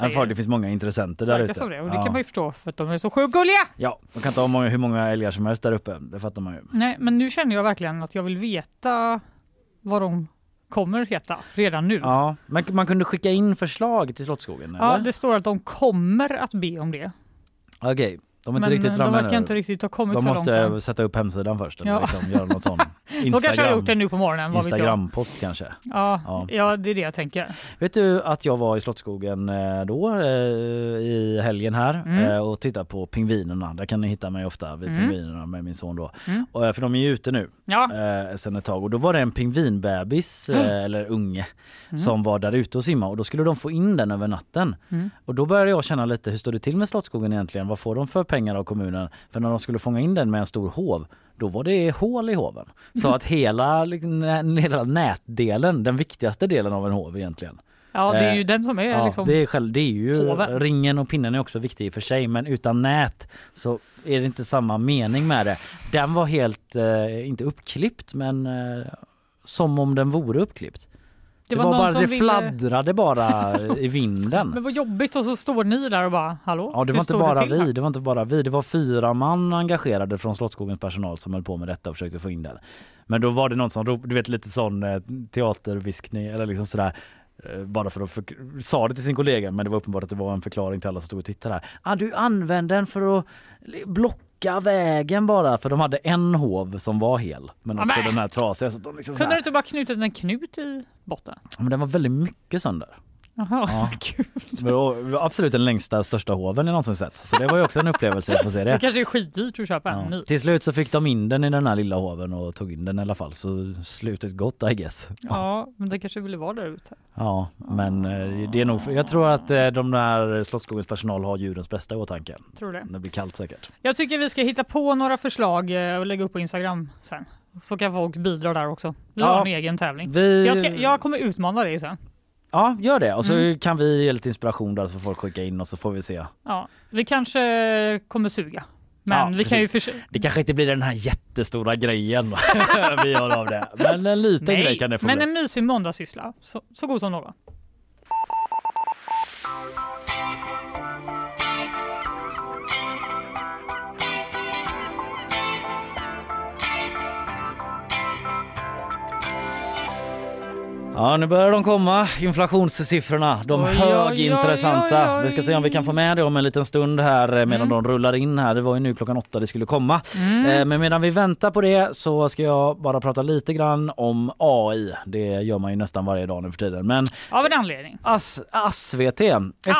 Ja, för det finns många intressenter där ute. det, och det ja. kan man ju förstå för att de är så sjukt gulliga. ja, de kan inte ha många, hur många älgar som helst där uppe. Det fattar man ju. Nej, men nu känner jag verkligen att jag vill veta vad de kommer heta redan nu. Ja, Ja, men man kunde skicka in förslag till Slottsskogen eller? det står att de kommer att be om det. Okej, de är inte men riktigt de framme verkar nu. inte riktigt ha kommit de så måste långt än. sätta upp hemsidan först eller Ja. liksom göra något sånt. De kanske har gjort det nu på morgonen. Instagrampost kanske. Ja, Ja. ja, det är det jag tänker. Vet du att jag var i Slottsskogen eh, då eh, i helgen här Mm. eh, och tittade på pingvinerna. Där kan ni hitta mig ofta vid Mm. pingvinerna med min son då. Mm. Eh, för de är ju ute nu Ja, eh, sen ett tag och då var det en pingvinbebis eh, eller unge Mm. som var där ute och simma och då skulle de få in den över natten. Mm. Och då började jag känna lite hur står det till med Slottsskogen egentligen? Vad får de för pengar av kommunen? För när de skulle fånga in den med en stor hov då var det hål i hoven. Så att hela, liksom, hela nätdelen, den viktigaste delen av en hov egentligen. ja det är ju Eh, den som är Ja, liksom... det, är själv, det är ju hoven. ringen och pinnen är också viktig i och för sig men utan nät så är det inte samma mening med det. Den var helt, eh, inte uppklippt men eh, som om den vore uppklippt. Det, var, någon bara, det ville- fladdrade bara i vinden. Men vad jobbigt och så står ni där och bara hallå? Ja det var inte bara till här?" vi, det var inte bara vi. Det var fyra man engagerade från Slottsskogens personal som höll på med detta och försökte få in den. Men då var det någon som ropade, du vet lite sån eh, teaterviskning eller liksom sådär eh, bara för att för, sa det till sin kollega men det var uppenbart att det var en förklaring till alla som stod och tittade här. Ah, du använde den för att blocka vägen bara för de hade en hov som var hel men också men- den här trasiga. Så de liksom så Kunde du här, inte bara knutit en knut i botten? men den var väldigt mycket sönder. Jaha, Ja. kul. Det var absolut den längsta största hoven jag någonsin sett. Så det var ju också en upplevelse att få se det. Det kanske är skitdyrt att köpa en Ja. ny. Till slut så fick de in den i den här lilla hoven och tog in den i alla fall så slutet gott I guess. Ja, Ja, men det kanske ville vara där ute. ja men eh, det är nog, jag tror att eh, de där Slottsskogens personal har djurens bästa i åtanke. Tror det. Det blir kallt säkert. Jag tycker vi ska hitta på några förslag eh, och lägga upp på Instagram sen. Så kan folk bidra där också. Vi Ja. har en egen tävling. Vi... Jag, ska, jag kommer utmana dig sen. Ja gör det och så Mm. kan vi ge lite inspiration där så får folk skicka in och så får vi se. Ja, vi kanske kommer suga. Men Ja, vi kan ju försöka... Det kanske inte blir den här jättestora grejen vi gör av det. Men en liten grej kan det få men bli. en mysig måndagssyssla. Så, så god som någon. Ja nu börjar de komma, inflationssiffrorna. De Oj, oj, oj, högintressanta. oj, oj. Vi ska se om vi kan få med det om en liten stund här eh, medan Mm. de rullar in här. Det var ju nu klockan åtta det skulle komma. Mm. Eh, Men medan vi väntar på det så ska jag bara prata lite grann om AI. Det gör man ju nästan varje dag nu för tiden. Men Av en anledning. As, SVT,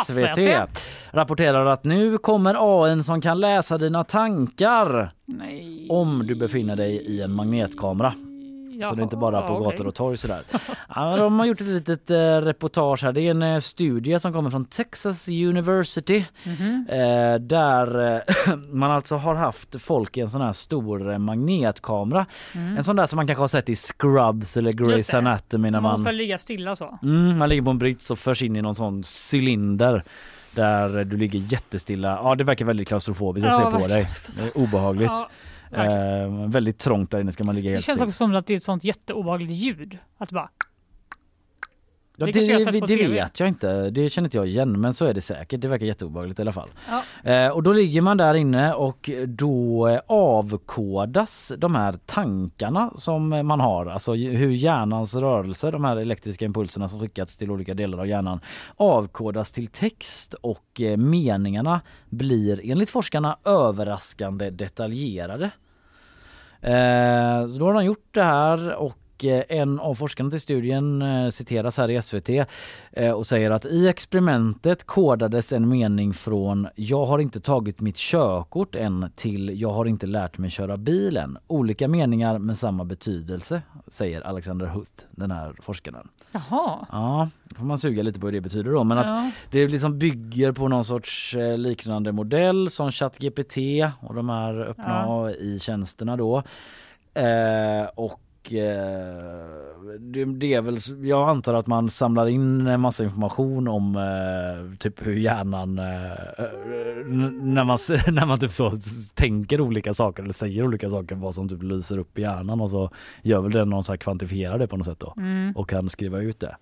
SVT SVT. rapporterar att nu kommer AI som kan läsa dina tankar Nej. om du befinner dig i en magnetkamera. Så det är inte bara på okej. gator och torg sådär. Ja, de har gjort ett litet eh, reportage här. Det är en eh, studie som kommer från Texas University. Mhm. Eh, där man alltså har haft folk i en sån här stor magnetkamera. En sån där som man kanske har sett i Scrubs eller Mm. Grey's. Anatomy när Man man, måste ligga stilla så. mm, man ligger på en brits och förs in i någon sån cylinder. Där du ligger jättestilla. Ja det verkar väldigt klaustrofobiskt. Jag Ja, ser på verkligen. dig. Det är obehagligt. Ja. Eh, väldigt trångt där inne ska man ligga det helt känns still. också som att det är ett sånt jätteobehagligt ljud. Att bara... Ja, Det det, sett det, vet jag inte. Det känner inte jag igen. Men så är det säkert. Det verkar jätteobehagligt i alla fall. Ja. Eh, och då ligger man där inne och då eh, avkodas de här tankarna som man har. Alltså hur hjärnans rörelser, de här elektriska impulserna som skickats till olika delar av hjärnan avkodas till text och eh, meningarna blir enligt forskarna överraskande detaljerade. Eh, så då har de gjort det här och en av forskarna till studien eh, citeras här i SVT eh, och säger att i experimentet kodades en mening från “Jag har inte tagit mitt körkort än” till “Jag har inte lärt mig köra bilen”. Olika meningar med samma betydelse, säger Alexander Huth, den här forskaren. Jaha. Ja, då får man suga lite på vad det betyder då. Men att Ja. det liksom bygger på någon sorts eh, liknande modell som ChatGPT och de här öppna Ja. AI-tjänsterna då. Eh, och eh, det, det är väl, jag antar att man samlar in en massa information om eh, typ hur hjärnan, eh, eh, när man, när man typ så tänker olika saker eller säger olika saker, vad som typ lyser upp i hjärnan och så gör väl den någon så här kvantifierar det på något sätt då Mm. och kan skriva ut det.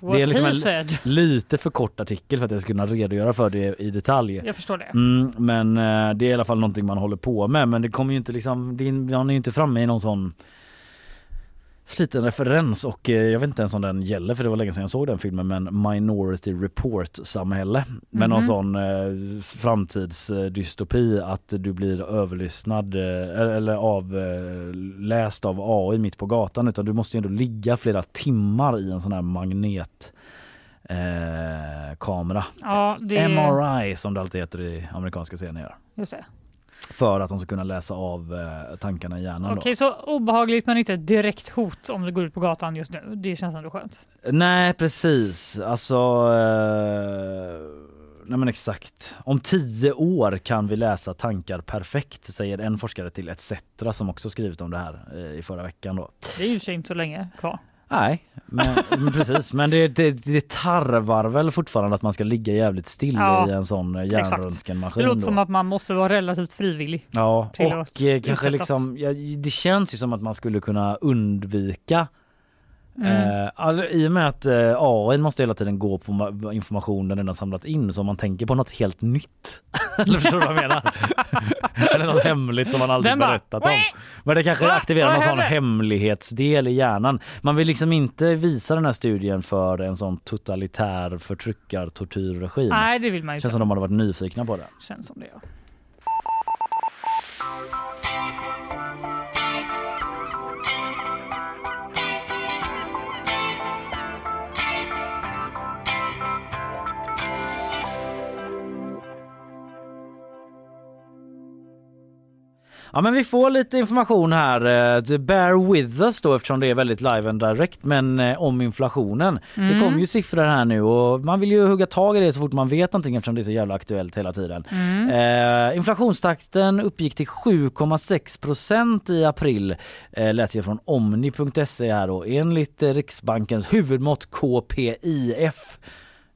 What det är liksom en-. Lite för kort artikel för att jag ska kunna redogöra för det i detalj. Jag förstår det. Mm, men eh, det är i alla fall någonting man håller på med. Men det kommer ju inte liksom, det är, man är ju inte framme i någon sån sliten referens och eh, jag vet inte ens om den gäller för det var länge sedan jag såg den filmen men Minority Report samhälle med någon Mhm. sån eh, framtidsdystopi att du blir överlyssnad eh, eller avläst av AI mitt på gatan utan du måste ju ändå ligga flera timmar i en sån här magnet eh, kamera. Ja, det MRI som det alltid heter i amerikanska serier. Just det. För att de ska kunna läsa av eh, tankarna i hjärnan. Okej, så obehagligt men inte direkt hot om du går ut på gatan just nu. Det känns ändå skönt. Nej precis, alltså eh, Nej men exakt. Om tio år kan vi läsa tankar perfekt säger en forskare till ETC som också skrivit om det här eh, i förra veckan då. Det är ju inte så länge kvar. Nej, men, men precis. Men det, det, det tarvar väl fortfarande att man ska ligga jävligt still Ja, i en sån eh, hjärnröntgenmaskin. Det låter då. som att man måste vara relativt frivillig. Ja, och eh, kanske utsättas. liksom, ja, det känns ju som att man skulle kunna undvika Mm. Eh, all- I och med att eh, AI måste hela tiden gå på ma- informationen den har samlat in så om man tänker på något helt nytt. Eller förstår du vad jag menar? Eller något hemligt som man aldrig Den bara, berättat om. Men det kanske aktiverar någon sån hemlighetsdel i hjärnan. Man vill liksom inte visa den här studien för en sån totalitär förtryckar tortyrregim. Nej, det vill man ju Känns inte. som de hade varit nyfikna på det. Känns som det, ja. Ja men vi får lite information här. eh, Bear with us då eftersom det är väldigt live and direct men eh, om inflationen. Det Mm. kommer ju siffror här nu och man vill ju hugga tag i det så fort man vet någonting eftersom det är så jävla aktuellt hela tiden. Mm. Eh, inflationstakten uppgick till 7,6 procent i april eh, läser jag från omni.se här då enligt eh, Riksbankens huvudmått KPIF.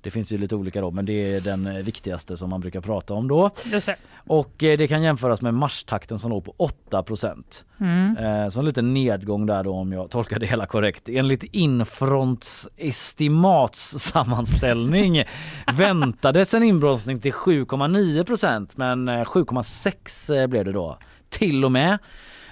Det finns ju lite olika då men det är den eh, viktigaste som man brukar prata om då. Det. Och eh, det kan jämföras med marstakten som låg på 8 procent. Mm. Eh, så en liten nedgång där då om jag tolkar det hela korrekt. Enligt Infronts estimats sammanställning väntades en inbromsning till 7,9 procent men eh, 7,6 eh, blev det då. Till och med.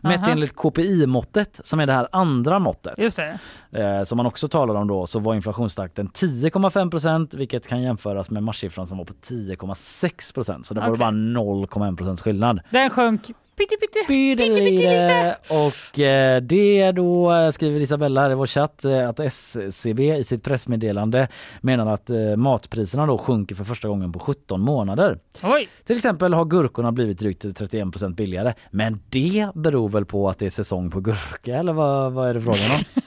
Mätt Aha. enligt KPI-måttet som är det här andra måttet Just eh, som man också talar om då så var inflationstakten 10,5 procent vilket kan jämföras med marssiffran som var på 10,6 procent. Så det var Okej. bara 0,1 procents skillnad. Den sjönk. Pyttelite. Och eh, det då eh, skriver Isabella här i vår chatt eh, att SCB i sitt pressmeddelande menar att eh, matpriserna då sjunker för första gången på 17 månader. Oj, Till exempel har gurkorna blivit drygt 31% billigare. Men det beror väl på att det är säsong på gurka eller vad, vad är det frågan om?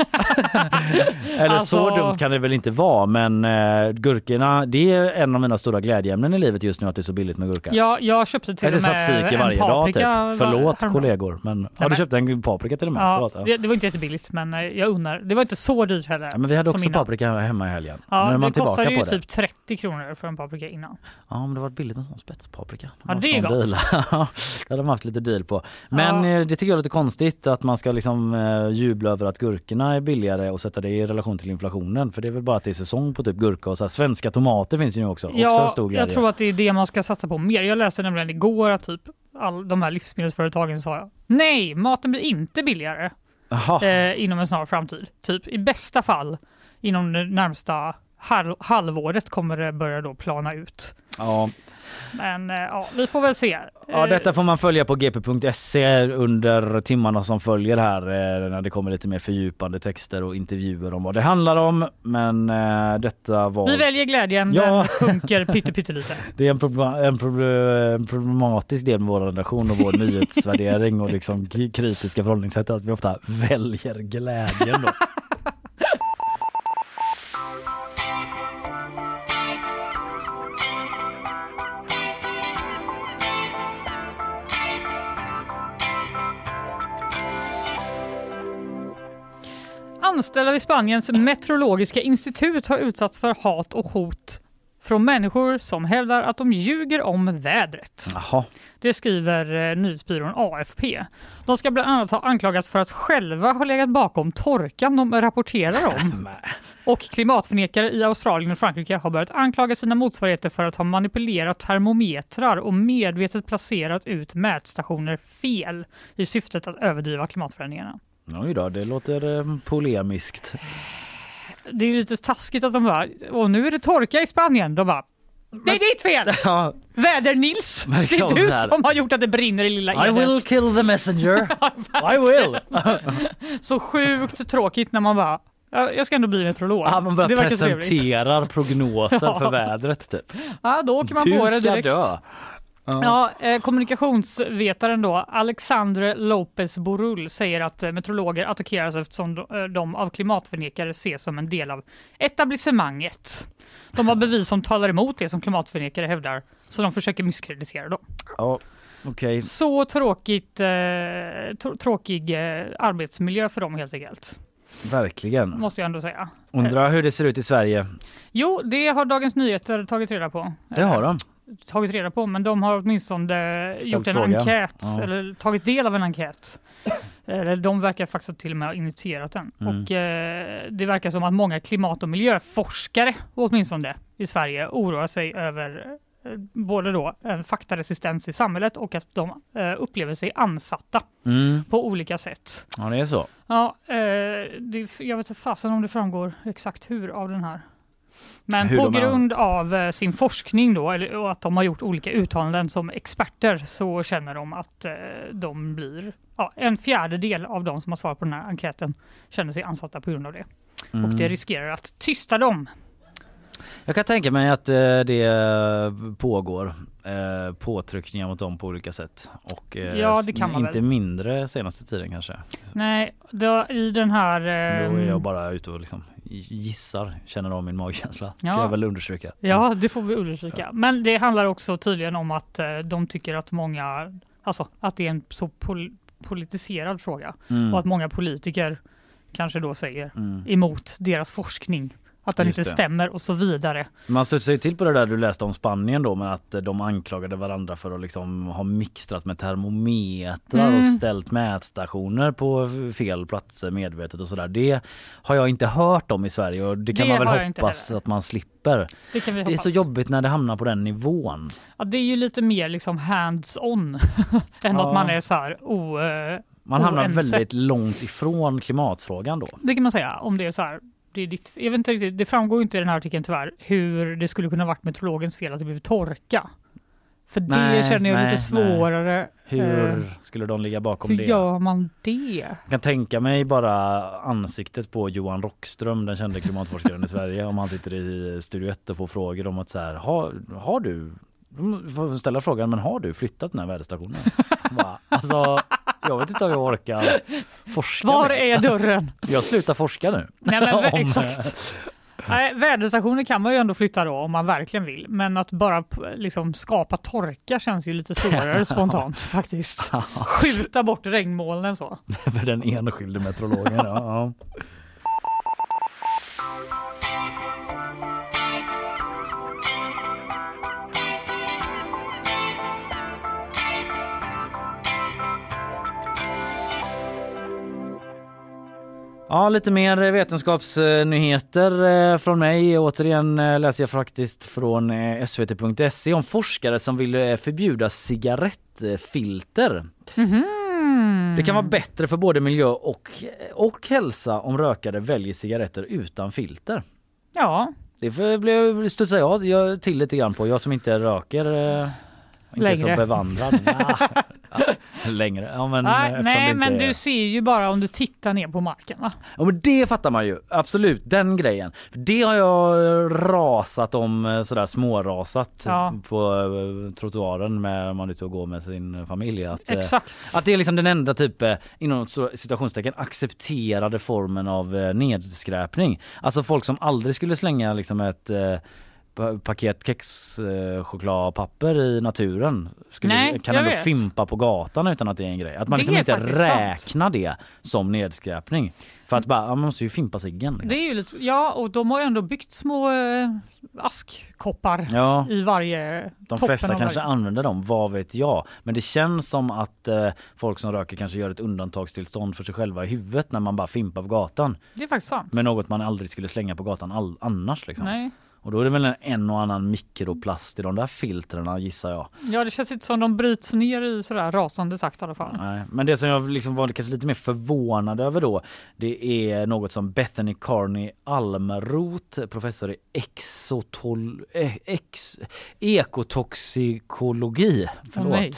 eller så Alltså- dumt kan det väl inte vara men eh, gurkorna det är en av mina stora glädjeämnen i livet just nu att det är så billigt med gurka. jag, jag köpte till Äter och med en varje dag, typ. Förlåt häromdagen. kollegor men har men- du köpt en paprika till och med? Ja, Förlåt, ja. det, det var inte jättebilligt men eh, jag undrar. Det var inte så dyrt heller. Ja, men vi hade också innan. paprika hemma i helgen. Ja, nu är man det kostade ju det. typ 30 kronor för en paprika innan. Ja men det var billigt med sån spetspaprika. De Ja, det är gott. Ja, det hade de haft lite deal på. Men Ja. eh, det tycker jag är lite konstigt att man ska liksom eh, jubla över att gurkorna är billigare och sätta det i relation till inflationen. För det är väl bara att det är säsong på typ gurka och så här. Svenska tomater finns ju nu också. också Ja, grej. jag tror att det är det man ska satsa på mer. Jag läste nämligen igår att typ all, de här livsmedelsföretagen sa nej, maten blir inte billigare eh, inom en snar framtid. Typ i bästa fall inom det närmsta halv, halvåret kommer det börja då plana ut. Ja. Men eh, ja, vi får väl se. Ja, Eh, detta får man följa på gp.se under timmarna som följer här eh, när det kommer lite mer fördjupande texter och intervjuer om vad det handlar om. Men detta var... Vi väljer glädjen, Ja. den sjunker pytte, pyttelite. Det är en, proble- en, proble- en problematisk del med vår redaktion och vår nyhetsvärdering och liksom kritiska förhållningssätt att vi ofta väljer glädjen då. Anställda vid Spaniens meteorologiska institut har utsatts för hat och hot från människor som hävdar att de ljuger om vädret. Jaha. Det skriver eh, nyhetsbyrån AFP. De ska bland annat ha anklagats för att själva ha legat bakom torkan de rapporterar om. Och klimatförnekare i Australien och Frankrike har börjat anklaga sina motsvarigheter för att ha manipulerat termometrar och medvetet placerat ut mätstationer fel i syftet att överdriva klimatförändringarna. Oj då, det låter eh, polemiskt. Det är ju lite taskigt att de bara, och nu är det torka i Spanien. De bara, det är ditt fel! Ja, Väder-Nils! Det är du som har gjort att det brinner i lilla I Eden. will kill the messenger. I will. Så sjukt tråkigt när man bara, "Ja, jag ska ändå bli meteorolog. Ja, man det börjar verkar trevligt. presenterar prognoser för vädret typ. Ja, då åker man Du på det ska direkt. dö. Ja, eh, kommunikationsvetaren då, Alexandre Lopez Borull säger att eh, meteorologer attackeras eftersom de, eh, de av klimatförnekare ses som en del av etablissemanget. De har bevis som talar emot det som klimatförnekare hävdar, så de försöker misskreditera dem. Ja, okej. Så tråkigt, eh, tr- tråkig eh, arbetsmiljö för dem helt enkelt, Verkligen. måste jag ändå säga. Undrar hur det ser ut i Sverige. Jo, det har Dagens Nyheter tagit reda på. Det har de. Tagit reda på, men de har åtminstone Ställt gjort en frågan. enkät, Ja. eller tagit del av en enkät. Eller de verkar faktiskt till och med ha initierat den. Mm. Och eh, det verkar som att många klimat och miljöforskare, åtminstone i Sverige, oroar sig över eh, både då en faktaresistens i samhället och att de eh, upplever sig ansatta Mm. på olika sätt. Ja, det är så. Ja, eh, det, jag vet inte fasen om det framgår exakt hur av den här. Men Hur på de är- grund av eh, sin forskning då, eller, och att de har gjort olika uttalanden som experter, så känner de att eh, de blir, ja, en fjärdedel av de som har svarat på den här enkäten känner sig ansatta på grund av det. Och Mm. det riskerar att tysta dem. Jag kan tänka mig att eh, det pågår eh, påtryckningar mot dem på olika sätt. Och eh, Ja, inte väl. mindre senaste tiden kanske. Nej, då, i den här... Då är Eh, jag bara ute och liksom gissar, känner av min magkänsla. Ja. Kan jag väl understryka. Ja, det får vi understryka. Men det handlar också tydligen om att eh, de tycker att många, alltså att det är en så pol- politiserad fråga Mm. och att många politiker kanske då säger Mm. emot deras forskning. Att den Just inte det. stämmer och så vidare. Man studsar ju till på det där du läste om Spanien då med att eh, de anklagade varandra för att liksom ha mixtrat med termometrar Mm. och ställt mätstationer på fel platser medvetet och sådär. Det har jag inte hört om i Sverige och det kan Det man väl hoppas att man slipper. Det kan vi Det är så jobbigt när det hamnar på den nivån. Ja, det är ju lite mer liksom hands-on än Ja. att man är så här o, eh, Man hamnar oense. väldigt långt ifrån klimatfrågan då. Det kan man säga om det är så här. Det, är ditt, jag vet inte riktigt, det framgår inte i den här artikeln tyvärr hur det skulle kunna varit meteorologens fel att det blev torka. För det Nej, känner jag nej, lite svårare. Hur Eh, skulle de ligga bakom hur det? gör man det? Jag kan tänka mig bara ansiktet på Johan Rockström, den kände klimatforskaren i Sverige, om han sitter i Studio 1 och får frågor om att så här, har, har du, får ställa frågan, men har du flyttat den här väderstationen? Bara, alltså, jag vet inte om jag orkar forska Var är dörren? Jag slutar forska nu. Nej, men, Om- exakt. Nej, väderstationer kan man ju ändå flytta då om man verkligen vill. Men att bara liksom skapa torka känns ju lite svårare spontant faktiskt. Skjuta bort regnmolnen så. För den enskilde meteorologen. Ja, ja. Lite mer vetenskapsnyheter eh, från mig. Återigen eh, läser jag faktiskt från eh, svt.se om forskare som vill förbjuda cigarettfilter. Mhm. Det kan vara bättre för både miljö och, och hälsa om rökare väljer cigaretter utan filter. Ja, Det blev- studsar jag, jag till lite grann på. Jag som inte röker. Inte Längre. så bevandrad. Ja, längre. Ja, men, nej, eftersom nej men är- du ser ju bara om du tittar ner på marken va? Ja men det fattar man ju, absolut den grejen. För Det har jag rasat om eh, sådär smårasat Ja. på eh, trottoaren med, man är ute och går med sin familj. Att, eh, Exakt. att det är liksom den enda typ eh, inom citationstecken accepterade formen av eh, nedskräpning. Alltså folk som aldrig skulle slänga liksom ett eh, paket kex eh, i naturen skulle, Nej, kan ändå vet. fimpa på gatan utan att det är en grej. Att man Det liksom inte faktiskt sant. räknar det som nedskräpning. För att bara, man måste ju fimpa ciggen. Liksom. Det är ju lite, ja, och de har ju ändå byggt små eh, askkoppar Ja, i varje de flesta kanske varje. använder dem, vad vet jag. Men det känns som att eh, folk som röker kanske gör ett undantagstillstånd för sig själva i huvudet när man bara fimpar på gatan. Det är faktiskt sant. Med något man aldrig skulle slänga på gatan all, annars liksom. Nej. Och då är det väl en, en och annan mikroplast i de där filtrerna gissar jag. Ja, det känns inte som de bryts ner i sådär rasande takt i alla fall. Nej. Men det som jag liksom var kanske lite mer förvånad över då det är något som Bethany Carney Almroth, professor i exotol, eh, ex, ekotoxikologi. Åh, nej.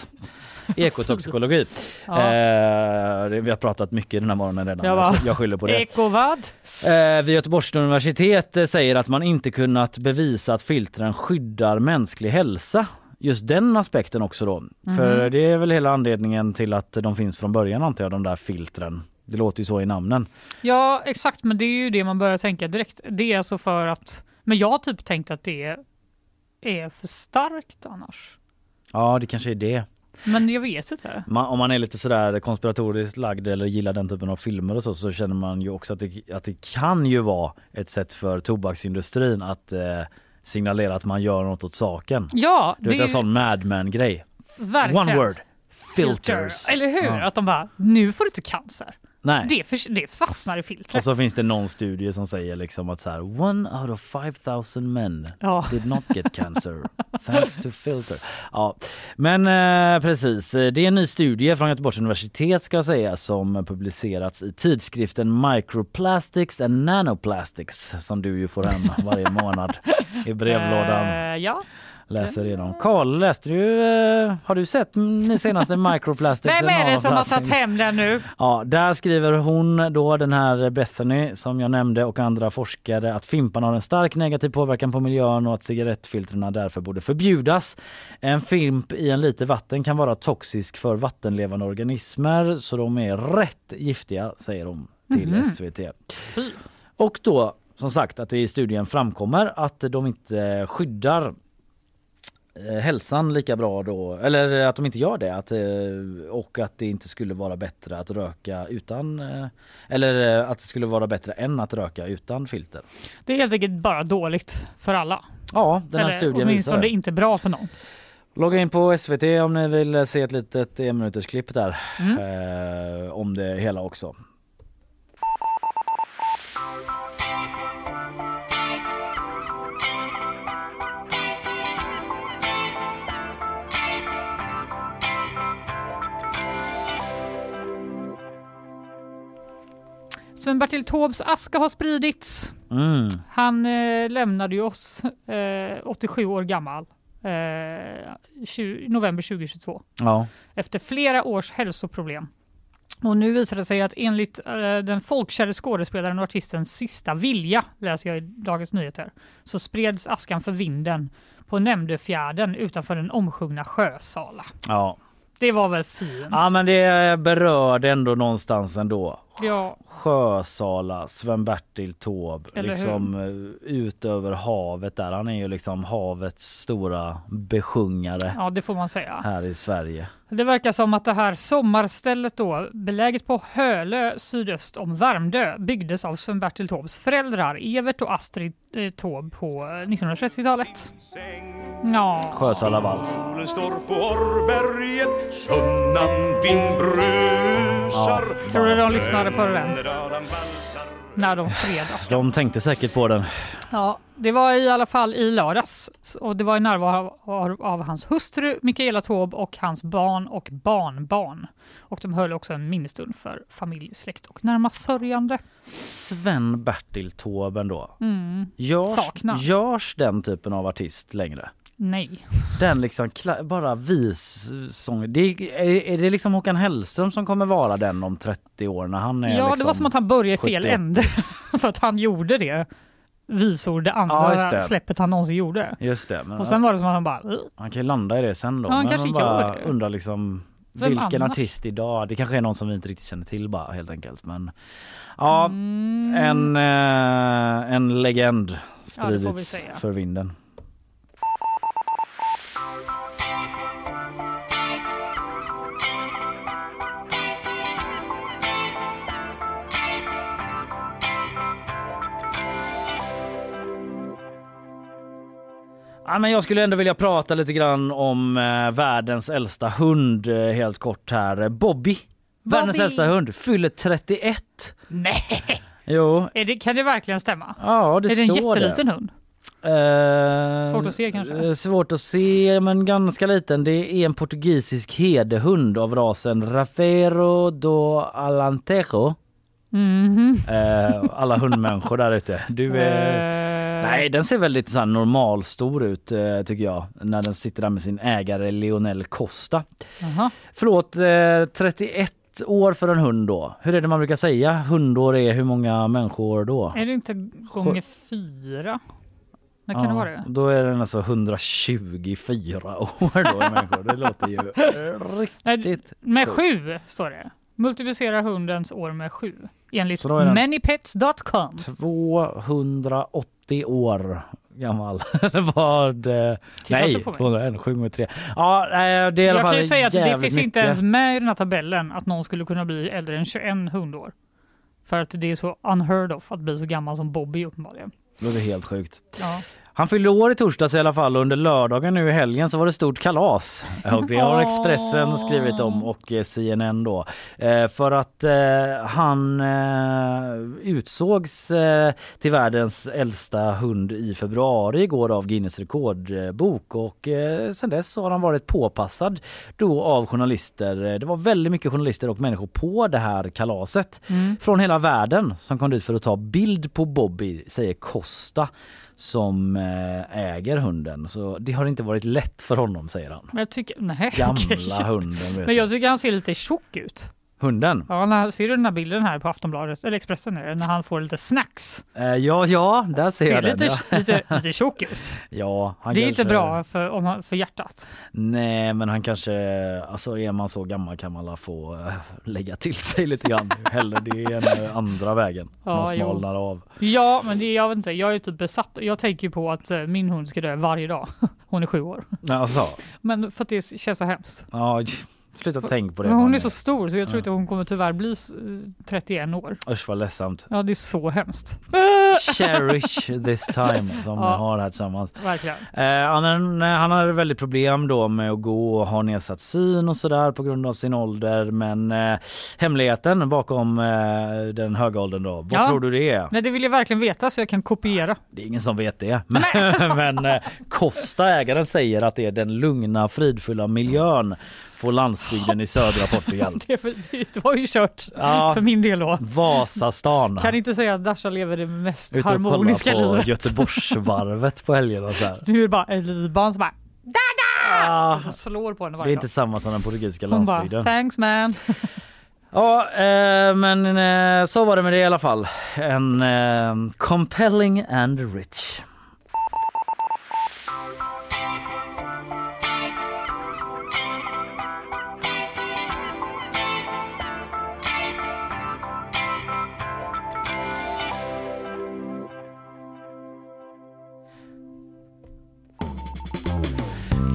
Ekotoxikologi. Ja. Eh, vi har pratat mycket den här morgonen redan. Jag bara, jag skyller på det. Ekovad. Eh, vid Göteborgs universitet eh, säger att man inte kunnat bevisa att filtren skyddar mänsklig hälsa. Just den aspekten också då. För det är väl hela anledningen till att de finns från början antar jag, de där filtren. Det låter ju så i namnen. Ja, exakt, men det är ju det man börjar tänka direkt. Det är alltså för att, men jag har typ tänkt att det är för starkt annars. Ja, det kanske är det. Men jag vet inte. Man, om man är lite sådär konspiratoriskt lagd eller gillar den typen av filmer och så, så känner man ju också att det, att det kan ju vara ett sätt för tobaksindustrin att eh, signalera att man gör något åt saken. Ja, Du det vet är en sån Mad Men-grej. One word. Filters. Eller hur? Ja. Att de bara, nu får du inte cancer. Nej. Det, för, det fastnar i filtret. Och så finns det någon studie som säger liksom att så här, one out of 5000 men Ja. did not get cancer thanks to filter. Ja, men eh, precis. Det är en ny studie från Göteborgs universitet ska jag säga som publicerats i tidskriften Microplastics and Nanoplastics som du ju får hem varje månad i brevlådan. Eh, ja. Läser igenom. Karl, läste du, eh, har du sett den senaste Microplastics Vem är det som har tagit hem den nu? Ja, där skriver hon då den här Bethany som jag nämnde och andra forskare att fimpan har en stark negativ påverkan på miljön och att cigarettfiltrerna därför borde förbjudas. En fimp i en liter vatten kan vara toxisk för vattenlevande organismer så de är rätt giftiga säger de till Mhm. SVT. Och då som sagt att det i studien framkommer att de inte skyddar hälsan lika bra då eller att de inte gör det att, eh, och att det inte skulle vara bättre att röka utan eh, eller eh, att det skulle vara bättre än att röka utan filter. Det är helt enkelt bara dåligt för alla. Ja, den här Eller studien visar åtminstone det. inte bra för någon. Logga in på SVT om ni vill se ett litet en minuters klipp där Mm. eh, om det hela också. Sven-Bertil Taubes aska har spridits. Mm. Han eh, lämnade ju oss eh, 87 år gammal eh, 20, november 2022 Ja. efter flera års hälsoproblem. Och nu visar det sig att enligt eh, den folkkäre skådespelaren och artistens sista vilja, läser jag i Dagens Nyheter, så spreds askan för vinden på Nämndefjärden utanför den omsjungna Sjösala. ja. Det var väl fint? Ja men det berörde ändå någonstans ändå. Ja, Sjösala, Sven-Bertil Taube, liksom eh, ut över havet där. Han är ju liksom havets stora besjungare ja, det får man säga. här i Sverige. Det verkar som att det här sommarstället då, beläget på Hölö sydöst om Värmdö, byggdes av Sven-Bertil Taubes föräldrar Evert och Astrid eh, Taube på eh, 1930-talet. Ja, Sjösala vals. Solen står på Orrberget, sunnan vind brusar. Ja. tror du de lyssnade på den när de spred askan? De tänkte säkert på den. Ja, det var i alla fall i lördags och det var i närvaro av, av hans hustru Mikaela Taube och hans barn och barnbarn. Och de höll också en minnesstund för familj, släkt och närmast sörjande. Sven-Bertil Taube ändå. Mm, Görs, Saknar. görs den typen av artist längre? Nej. Den liksom bara vissång. Det är, är det liksom Håkan Hellström som kommer vara den om 30 år när han är Ja, liksom... det var som att han började i fel 71. ände. för att han gjorde det visor det Ja, andra just det. släppet han någonsin gjorde. Just det, men Och sen var det som att han bara... Han kan ju landa i det sen då. Ja, han men kanske man bara gör det. undrar liksom Vem vilken annars? artist idag? Det kanske är någon som vi inte riktigt känner till bara helt enkelt. Men ja, Mm, en, eh, en legend Ja, spridits säga. för vinden. Ja, men jag skulle ändå vilja prata lite grann om eh, världens äldsta hund eh, helt kort här. Bobby. Världens äldsta hund fyller 31. Nej, Jo, är det, kan det verkligen stämma? ja det är det en står jätteliten hund? det. Eh, Svårt att se kanske? eh, Svårt att se men ganska liten. Det är en portugisisk herdehund av rasen Rafeiro do Alentejo. Mhm. Eh, alla hundmänniskor där ute. Du är... Eh, Nej, den ser väldigt så här normalstor ut eh, tycker jag när den sitter där med sin ägare Lionel Costa. jaha. Förlåt, eh, 31 år för en hund då. Hur är det man brukar säga? Hundår är hur många människor då? Är det inte gånger fyra? När kan det vara det? Då är den alltså 124 år då människor. Det låter ju eh, riktigt Med sju står det. Multiplicera hundens år med sju. Enligt är manypets.com. 280 år gammal. Vad? eh, Nej, inte på mig. 201, 7 med 3. Ja, det är i alla Jag fall kan ju säga att det finns inte ens med i den här tabellen att någon skulle kunna bli äldre än 21 hundår. För att det är så unheard of att bli så gammal som Bobby uppenbarligen. Det låter helt sjukt. Ja. Han fyllde år i torsdags i alla fall och under lördagen nu i helgen så var det stort kalas. Och det har Expressen skrivit om och eh, CNN då. Eh, för att eh, han eh, utsågs till världens äldsta hund i februari igår av Guinness rekordbok och eh, sen dess har han varit påpassad då av journalister. Det var väldigt mycket journalister och människor på det här kalaset från hela världen som kom dit för att ta bild på Bobby, säger Costa som eh, äger hunden. Så det har inte varit lätt för honom säger han. Men jag tycker, nej Gamla okej. hunden. Men jag tycker han ser lite tjock ut. Hunden? Ja, när, ser du den här bilden här på Aftonbladet, eller Expressen, det, när han får lite snacks? Eh, ja, ja, där ser Ser jag den. lite, Ja. lite, lite tjock ut. ja, han Det är kanske... inte bra för, om han, för hjärtat. Nej, men han kanske, alltså är man så gammal kan man få eh, lägga till sig lite grann. Hellre det än eh, andra vägen. Ja, man jo. smalnar av. Ja, men det, jag vet inte, jag är typ besatt. Jag tänker på att eh, min hund ska dö varje dag. Hon är sju år. Alltså, Men för att det känns så hemskt. ja, sluta tänk på det. Men hon är så stor så jag tror inte hon kommer tyvärr bli s- 31 år. Usch vad ledsamt. Ja, det är så hemskt. Cherish this time som Ja. vi har här tillsammans. Verkligen. Eh, han, han hade väldigt problem då med att gå och ha nedsatt syn och sådär på grund av sin ålder. Men eh, hemligheten bakom eh, den höga åldern då, vad Ja. tror du det är? Nej, det vill jag verkligen veta så jag kan kopiera. Det är ingen som vet det. Men, men eh, Costa, ägaren, säger att det är den lugna, fridfulla miljön på landsbygden i södra Portugal. Det, är för, det var ju kört Ja. för min del då. Vasastan. Kan inte säga att Dasha lever det mest Ute harmoniska på livet. Göteborgsvarvet på helgerna. Så här. Nu är det bara ett litet barn som bara Ah, och så slår på henne det varje är dag. inte samma som den portugisiska Hon bara landsbygden. thanks man. Ja, eh, men eh, så var det med det i alla fall. En eh, compelling and rich.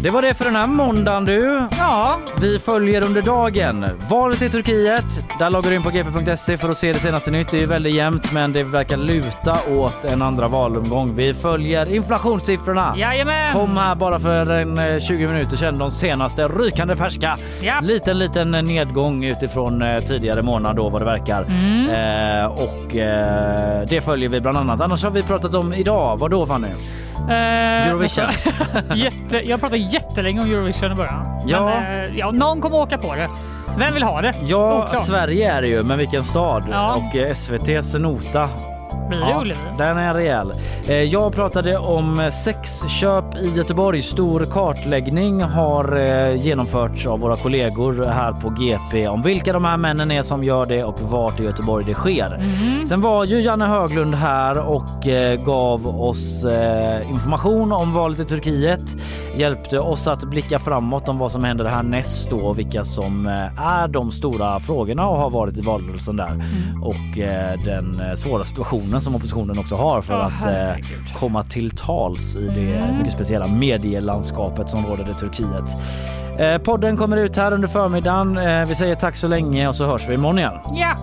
Det var det för den här måndagen du. Ja, Vi följer under dagen valet i Turkiet. Där loggar du in på gp.se för att se det senaste nytt. Det är ju väldigt jämnt men det verkar luta åt en andra valomgång. Vi följer inflationssiffrorna. jajamän! Kom här bara för en eh, 20 minuter sedan de senaste rykande färska. Ja. Liten liten nedgång utifrån eh, tidigare månad då vad det verkar. Mm. Eh, och eh, det följer vi bland annat. Annars har vi pratat om idag. Vad då Fanny? Eh, Eurovision. Jätte, jag pratade jättelänge om Eurovision i början. Ja. Men, eh, ja, någon kommer åka på det. Vem vill ha det? Ja, Oklart. Sverige är det ju, men vilken stad? Ja. Och eh, SVTs nota Blir det Ja, Ullevi? den är rejäl. Eh, Jag pratade om sexköp i Göteborg. Stor kartläggning har eh, genomförts av våra kollegor här på GP om vilka de här männen är som gör det och vart i Göteborg det sker. Mhm. Sen var ju Janne Höglund här och eh, gav oss information om valet i Turkiet. Hjälpte oss att blicka framåt om vad som händer härnäst då och vilka som är de stora frågorna och har varit i valrörelsen där. Mm. Och den svåra situationen som oppositionen också har för Åh, att eh, herregud. komma till tals i det Mm. mycket speciella medielandskapet som råder i Turkiet. Eh, podden kommer ut här under förmiddagen. Eh, vi säger tack så länge och så hörs vi imorgon igen. Ja.